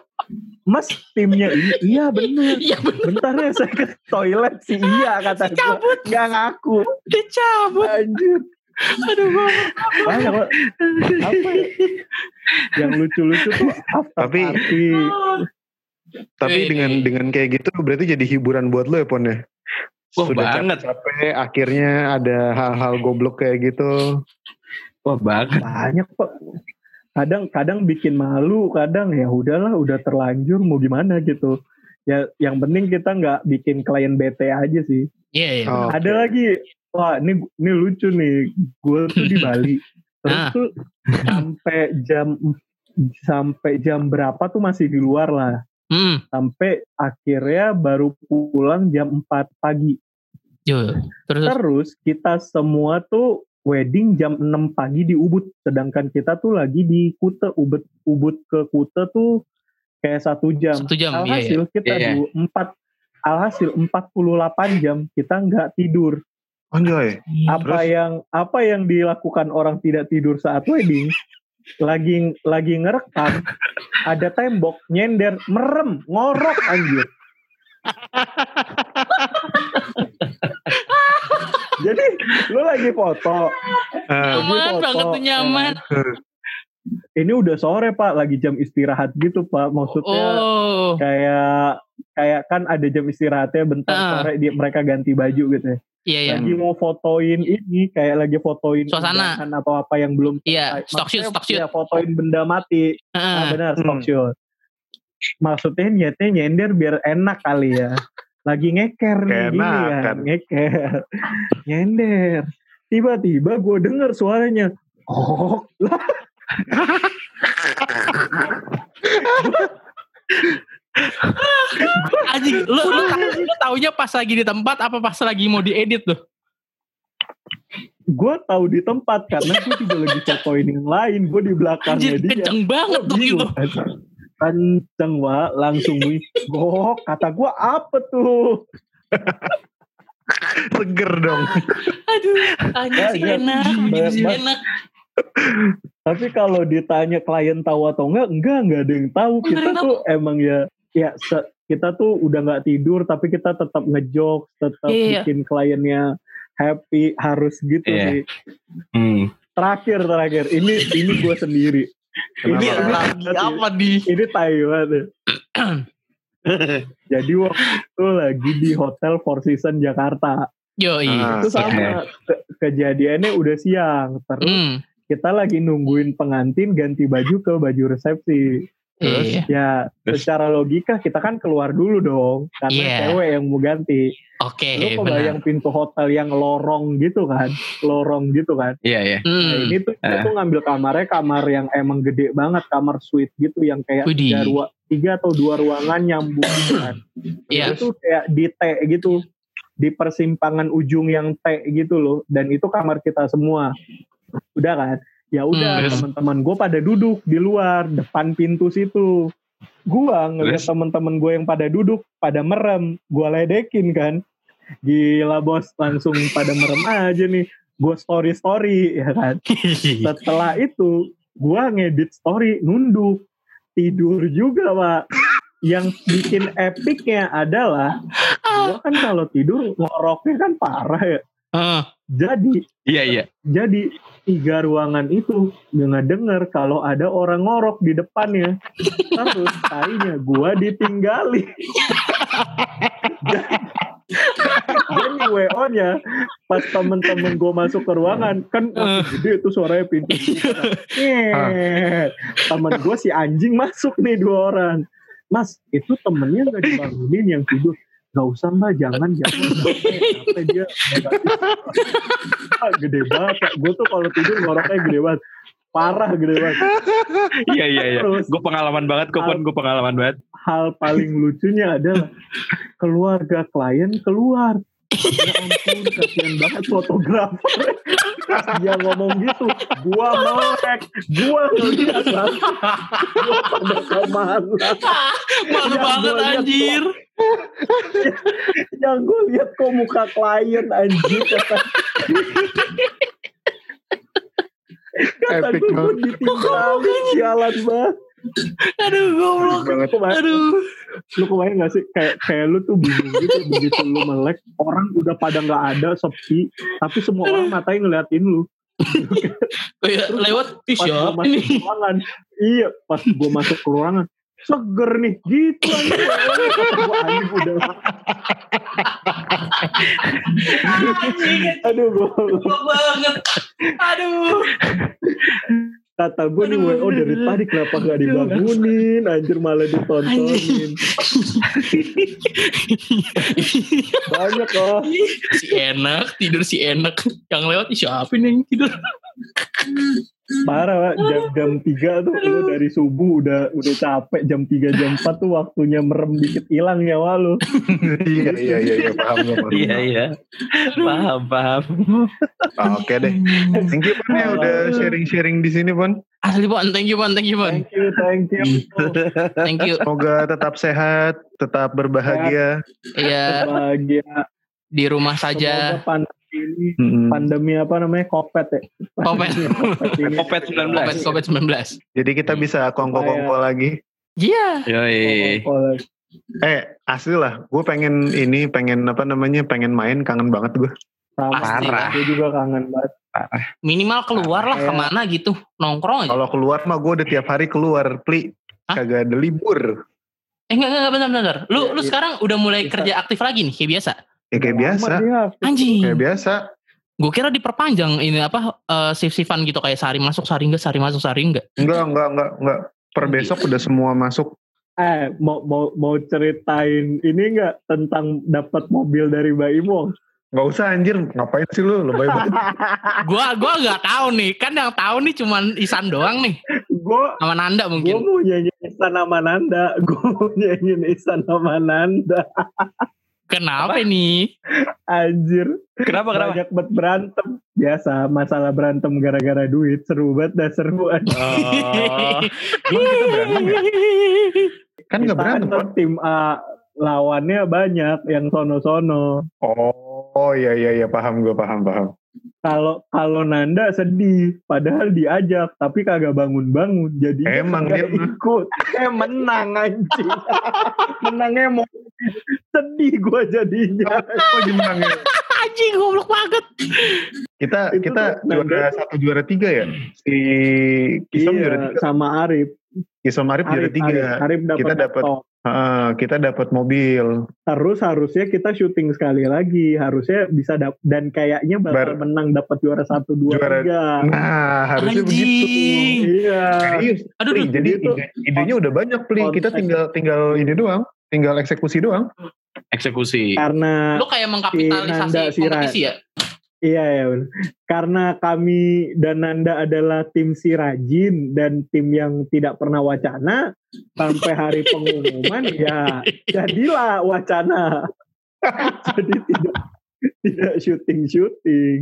mas timnya ini iya bener Iya bener. bentar ya saya ke toilet sih iya kata gue nggak ngaku Dia cabut. anjir Aduh banyak Pak. apa ya yang lucu-lucu tuh after Tapi- party. Tapi Wih. dengan dengan kayak gitu berarti jadi hiburan buat lo ya Pon ya? Wah, Sudah banget. capek akhirnya ada hal-hal goblok kayak gitu. Wah, banget. banyak kok kadang kadang bikin malu kadang ya udahlah udah terlanjur mau gimana gitu ya yang penting kita nggak bikin klien bete aja sih Iya, iya. Oh, ada lagi wah ini ini lucu nih. Gue tuh di Bali. Terus Ah. tuh sampai jam sampai jam berapa tuh masih di luar lah. Hmm, sampai akhirnya baru pulang jam 4 pagi. Yo. Terus terus? Kita semua tuh wedding jam 6 pagi di Ubud. Sedangkan kita tuh lagi di Kute. Ubud Ubud ke Kute tuh kayak satu jam. Satu jam, iya, iya. alhasil kita Iya, iya. du- empat alhasil 48 jam kita nggak tidur Anjay. apa Terus? yang apa yang dilakukan orang tidak tidur saat wedding lagi lagi ngerekam ada tembok nyender merem ngorok anjir jadi lu lagi foto Ah, Nyaman foto, banget tuh nyaman. ini udah sore pak lagi jam istirahat gitu pak maksudnya Oh, kayak kayak kan ada jam istirahatnya bentar Ah. sore dia, mereka ganti baju gitu ya. Iya iya. Lagi mau fotoin ini kayak lagi fotoin Suasana. atau apa yang belum Iya, stock shoot, stock shoot. ya, fotoin benda mati. Ah, Heeh. benar, stock Hmm. shoot. Maksudnya niatnya nyender biar enak kali ya. Lagi ngeker nih gini Keenakan. kan, ngeker. nyender. Tiba-tiba gue denger suaranya. Oh, lah Anjing, lu lu, lu taunya pas lagi di tempat apa pas lagi mau diedit tuh? gue tahu di tempat karena gue juga lagi fotoin yang lain. Gue di belakangnya Anjir, dia. kenceng banget tuh gitu. Kenceng wa langsung wih. Gok kata gua apa tuh? Seger dong. Aduh, anjir sih Ya, enak, anjir enak. Tapi kalau ditanya klien tahu atau enggak, enggak enggak ada yang tahu. Kita tuh emang ya ya se- kita tuh udah nggak tidur tapi kita tetap ngejok, tetap Iya. bikin kliennya happy harus gitu Iya. sih. Hmm. Terakhir terakhir ini ini gue sendiri. Kenapa? Ini lagi apa di? Ini Taiwan. ya. Jadi waktu itu lagi di Hotel Four Seasons Jakarta. Yo, Ah, itu sama ke- kejadiannya udah siang. Terus Hmm, kita lagi nungguin pengantin ganti baju ke baju resepsi. Terus iya. ya Terus? secara logika kita kan keluar dulu dong karena Iya. cewek yang mau ganti. Oke, Lu kebayang pintu hotel yang lorong gitu kan, lorong gitu kan. Iya iya. Nah Hmm. ini tuh kita Eh. tuh ngambil kamarnya kamar yang emang gede banget, kamar suite gitu yang kayak Widih. tiga, rua- tiga atau dua ruangan nyambung gitu kan. Iya. Itu kayak di T gitu, di persimpangan ujung yang T gitu loh. Dan itu kamar kita semua. Udah kan? Ya udah Hmm. teman-teman gue pada duduk di luar depan pintu situ. Gua ngeliat teman-teman gue yang pada duduk, pada merem, gua ledekin kan. Gila bos, langsung pada merem aja nih. Gue story story ya kan. Setelah itu, gua ngedit story nunduk tidur juga pak. Yang bikin epicnya adalah gua kan kalau tidur ngoroknya kan parah ya. Ah, Jadi Iya iya. jadi tiga ruangan itu dengar dengar kalau ada orang ngorok di depannya. Terus tainya gua ditinggali. Dan di WO nya pas temen-temen gue masuk ke ruangan kan makin gede itu suaranya pintu temen gue si anjing masuk nih dua orang mas itu temennya nggak dibangunin yang tidur nggak usah mbak. Jangan jangan. Capek dia. Gede banget gue tuh kalau tidur ngoroknya gede banget. Parah gede banget. Iya iya iya. Gue pengalaman banget kok pun gue pengalaman banget. hal paling lucunya adalah keluarga klien keluar ya ampun kasihan banget fotografer. Dia ngomong gitu gua melek gua ngeliat lah gua pada malu banget anjir. yang gue lihat kok muka klien anjir kata kata Epic gue ditinggalin sialan banget Aduh, goblok. banget. Aduh. lu kebayang gak sih kayak kayak lu tuh bingung gitu begitu lu melek orang udah pada nggak ada sepi tapi semua orang matanya ngeliatin lu Kayak lewat pas gua siapa masuk ini? ruangan iya pas gue masuk ke ruangan seger nih gitu gue anjing udah aduh gue banget. Aduh. Kata gue nih WO dari tadi kenapa gak dibangunin? Anjir malah ditontonin. Banyak oh si enak tidur si enak. Yang lewat siapa nih yang tidur parah Pak. jam jam tiga tuh lu dari subuh udah udah capek jam 3 jam 4 tuh waktunya merem dikit hilang nyawa lu iya iya iya iya, paham. Iya iya. Paham paham. Ah, Oke deh. Thank you Pon ya udah sharing-sharing di sini Pon. asli pon thank you pon thank you pon thank you thank you thank you Semoga tetap sehat, tetap berbahagia. ya bahagia di rumah saja Semoga pandemi ini Mm-mm. pandemi apa namanya kopet ya Kopet. Kopet ini. Kopet 19. covid covid 19 Jadi kita bisa kongko-kongko lagi. iya Yoi. Oh, Eh asli lah, gue pengen ini, pengen apa namanya, pengen main, kangen banget gue. sama lah. gue juga kangen banget minimal keluar lah Kayak- ke mana gitu nongkrong aja Kalau keluar mah gue udah tiap hari keluar, pli. Hah? Kagak ada libur. eh enggak enggak bentar bentar lu Iya, lu iya. sekarang udah mulai Bisa. kerja aktif lagi nih kayak biasa Ya kayak biasa, anjing kayak biasa. gue kira diperpanjang ini apa uh, shift shiftan gitu kayak sehari masuk sehari enggak sehari masuk sehari enggak Enggak, enggak, enggak, enggak. Per besok udah semua masuk. eh mau mau mau ceritain ini enggak tentang dapat mobil dari Mbak Imong Gak usah anjir, ngapain sih lu? Lebay banget. gua gua nggak tahu nih kan yang tahu nih cuman Isan doang nih gue sama Nanda gue mungkin mau nyanyi Isan sama Nanda gue mau nyanyi Isan sama Nanda kenapa nih anjir Kenapa kenapa? banyak banget berantem biasa masalah berantem gara-gara duit seru banget dah seru anjir. Oh. Kita berantem ya? Kan Kita gak berantem, kan tim A lawannya banyak yang sono-sono Oh, oh iya, iya, iya. Paham gue, paham, paham. Kalau kalau Nanda sedih padahal diajak tapi kagak bangun-bangun jadi Emang dia ikut eh menang anjing menangnya mau sedih gua jadinya Oh, gimana ya? anjing goblok banget Kita, Itu kita tuh juara Nanda. satu, juara tiga ya? Si Kisom juara iya, tiga. sama Arif Kisom Arif juara Arif, tiga. Arif, Arif dapat Kita dapat Ah, kita dapat mobil. terus harusnya kita syuting sekali lagi harusnya bisa dap dan kayaknya bakal Bar- menang dapat juara satu dua Juara- tiga Nah, harusnya begitu. anjing iya Serius. aduh Pli, jadi itu ide, idenya udah banyak, Pli. Kita tinggal tinggal ini doang. Tinggal eksekusi doang. Eksekusi. karena lu kayak mengkapitalisasi Nanda si kompetisi ya Iya ya benar. Karena kami dan Nanda adalah tim si rajin dan tim yang tidak pernah wacana sampai hari pengumuman ya jadilah wacana. Jadi tidak tidak syuting syuting.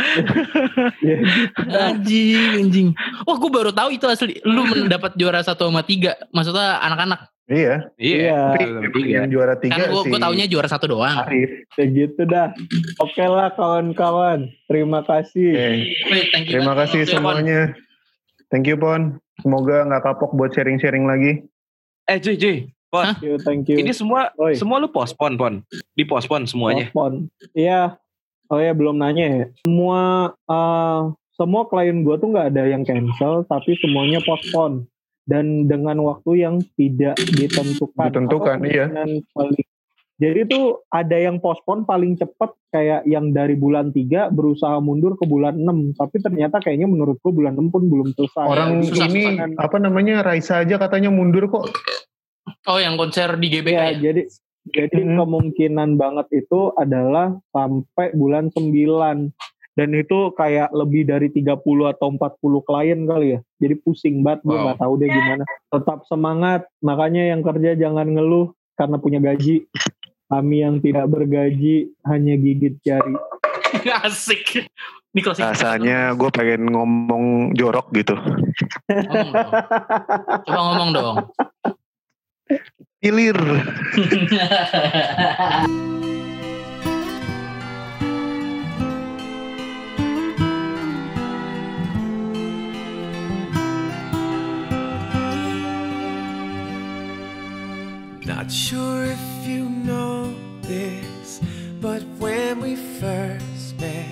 ya, gitu anjing anjing wah gue baru tahu itu asli lu mendapat juara satu sama tiga maksudnya anak-anak Iya. Iya. Tapi betul, yang, yang juara tiga kan gue si gue taunya juara satu doang Arif. ya gitu dah. Oke lah kawan-kawan. Terima kasih. Oke. Wih, thank you Terima kasih you, Pon. semuanya. Thank you, Pon. Semoga nggak kapok buat sharing-sharing lagi. Eh J J. Pon. Thank you, thank you. Ini semua Oi. semua lu postpone pon. Dipospon semuanya. Postpone. Iya. Oh ya belum nanya ya. Semua eh, semua klien gua tuh nggak ada yang cancel, tapi semuanya postpone dan dengan waktu yang tidak ditentukan. Ditentukan, iya. paling- Jadi tuh ada yang postpone paling cepat kayak yang dari bulan 3 berusaha mundur ke bulan 6. Tapi ternyata kayaknya menurutku bulan 6 pun belum selesai. Orang susah, ini susah. apa namanya Raisa aja katanya mundur kok. oh yang konser di GBK Iya, ya jadi jadi Mhm. kemungkinan banget itu adalah sampai bulan 9 dan itu kayak lebih dari 30 atau 40 klien kali ya. Jadi pusing banget gue Wow. nggak tahu deh gimana. Tetap semangat, makanya yang kerja jangan ngeluh karena punya gaji. Kami yang tidak bergaji hanya gigit jari. asik ini Rasanya gue pengen ngomong jorok gitu. Ngomong dong. coba ngomong dong Ilir. Not sure if you know this, but when we first met,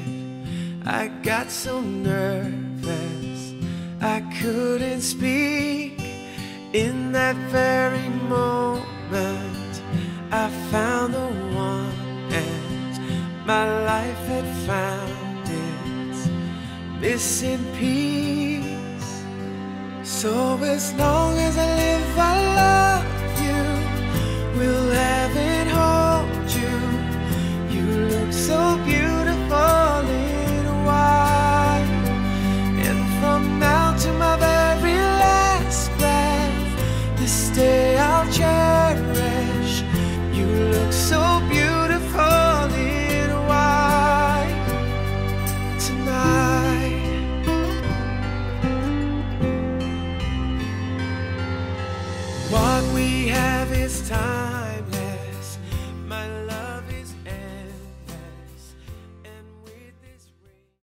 I got so nervous I couldn't speak. In that very moment, I found the one, and my life had found its this in peace. So as long as I live, I love have and hold you. You look so beautiful in white. And from now to my very last breath, this day I'll cherish. You look so beautiful in white tonight. What we have is time.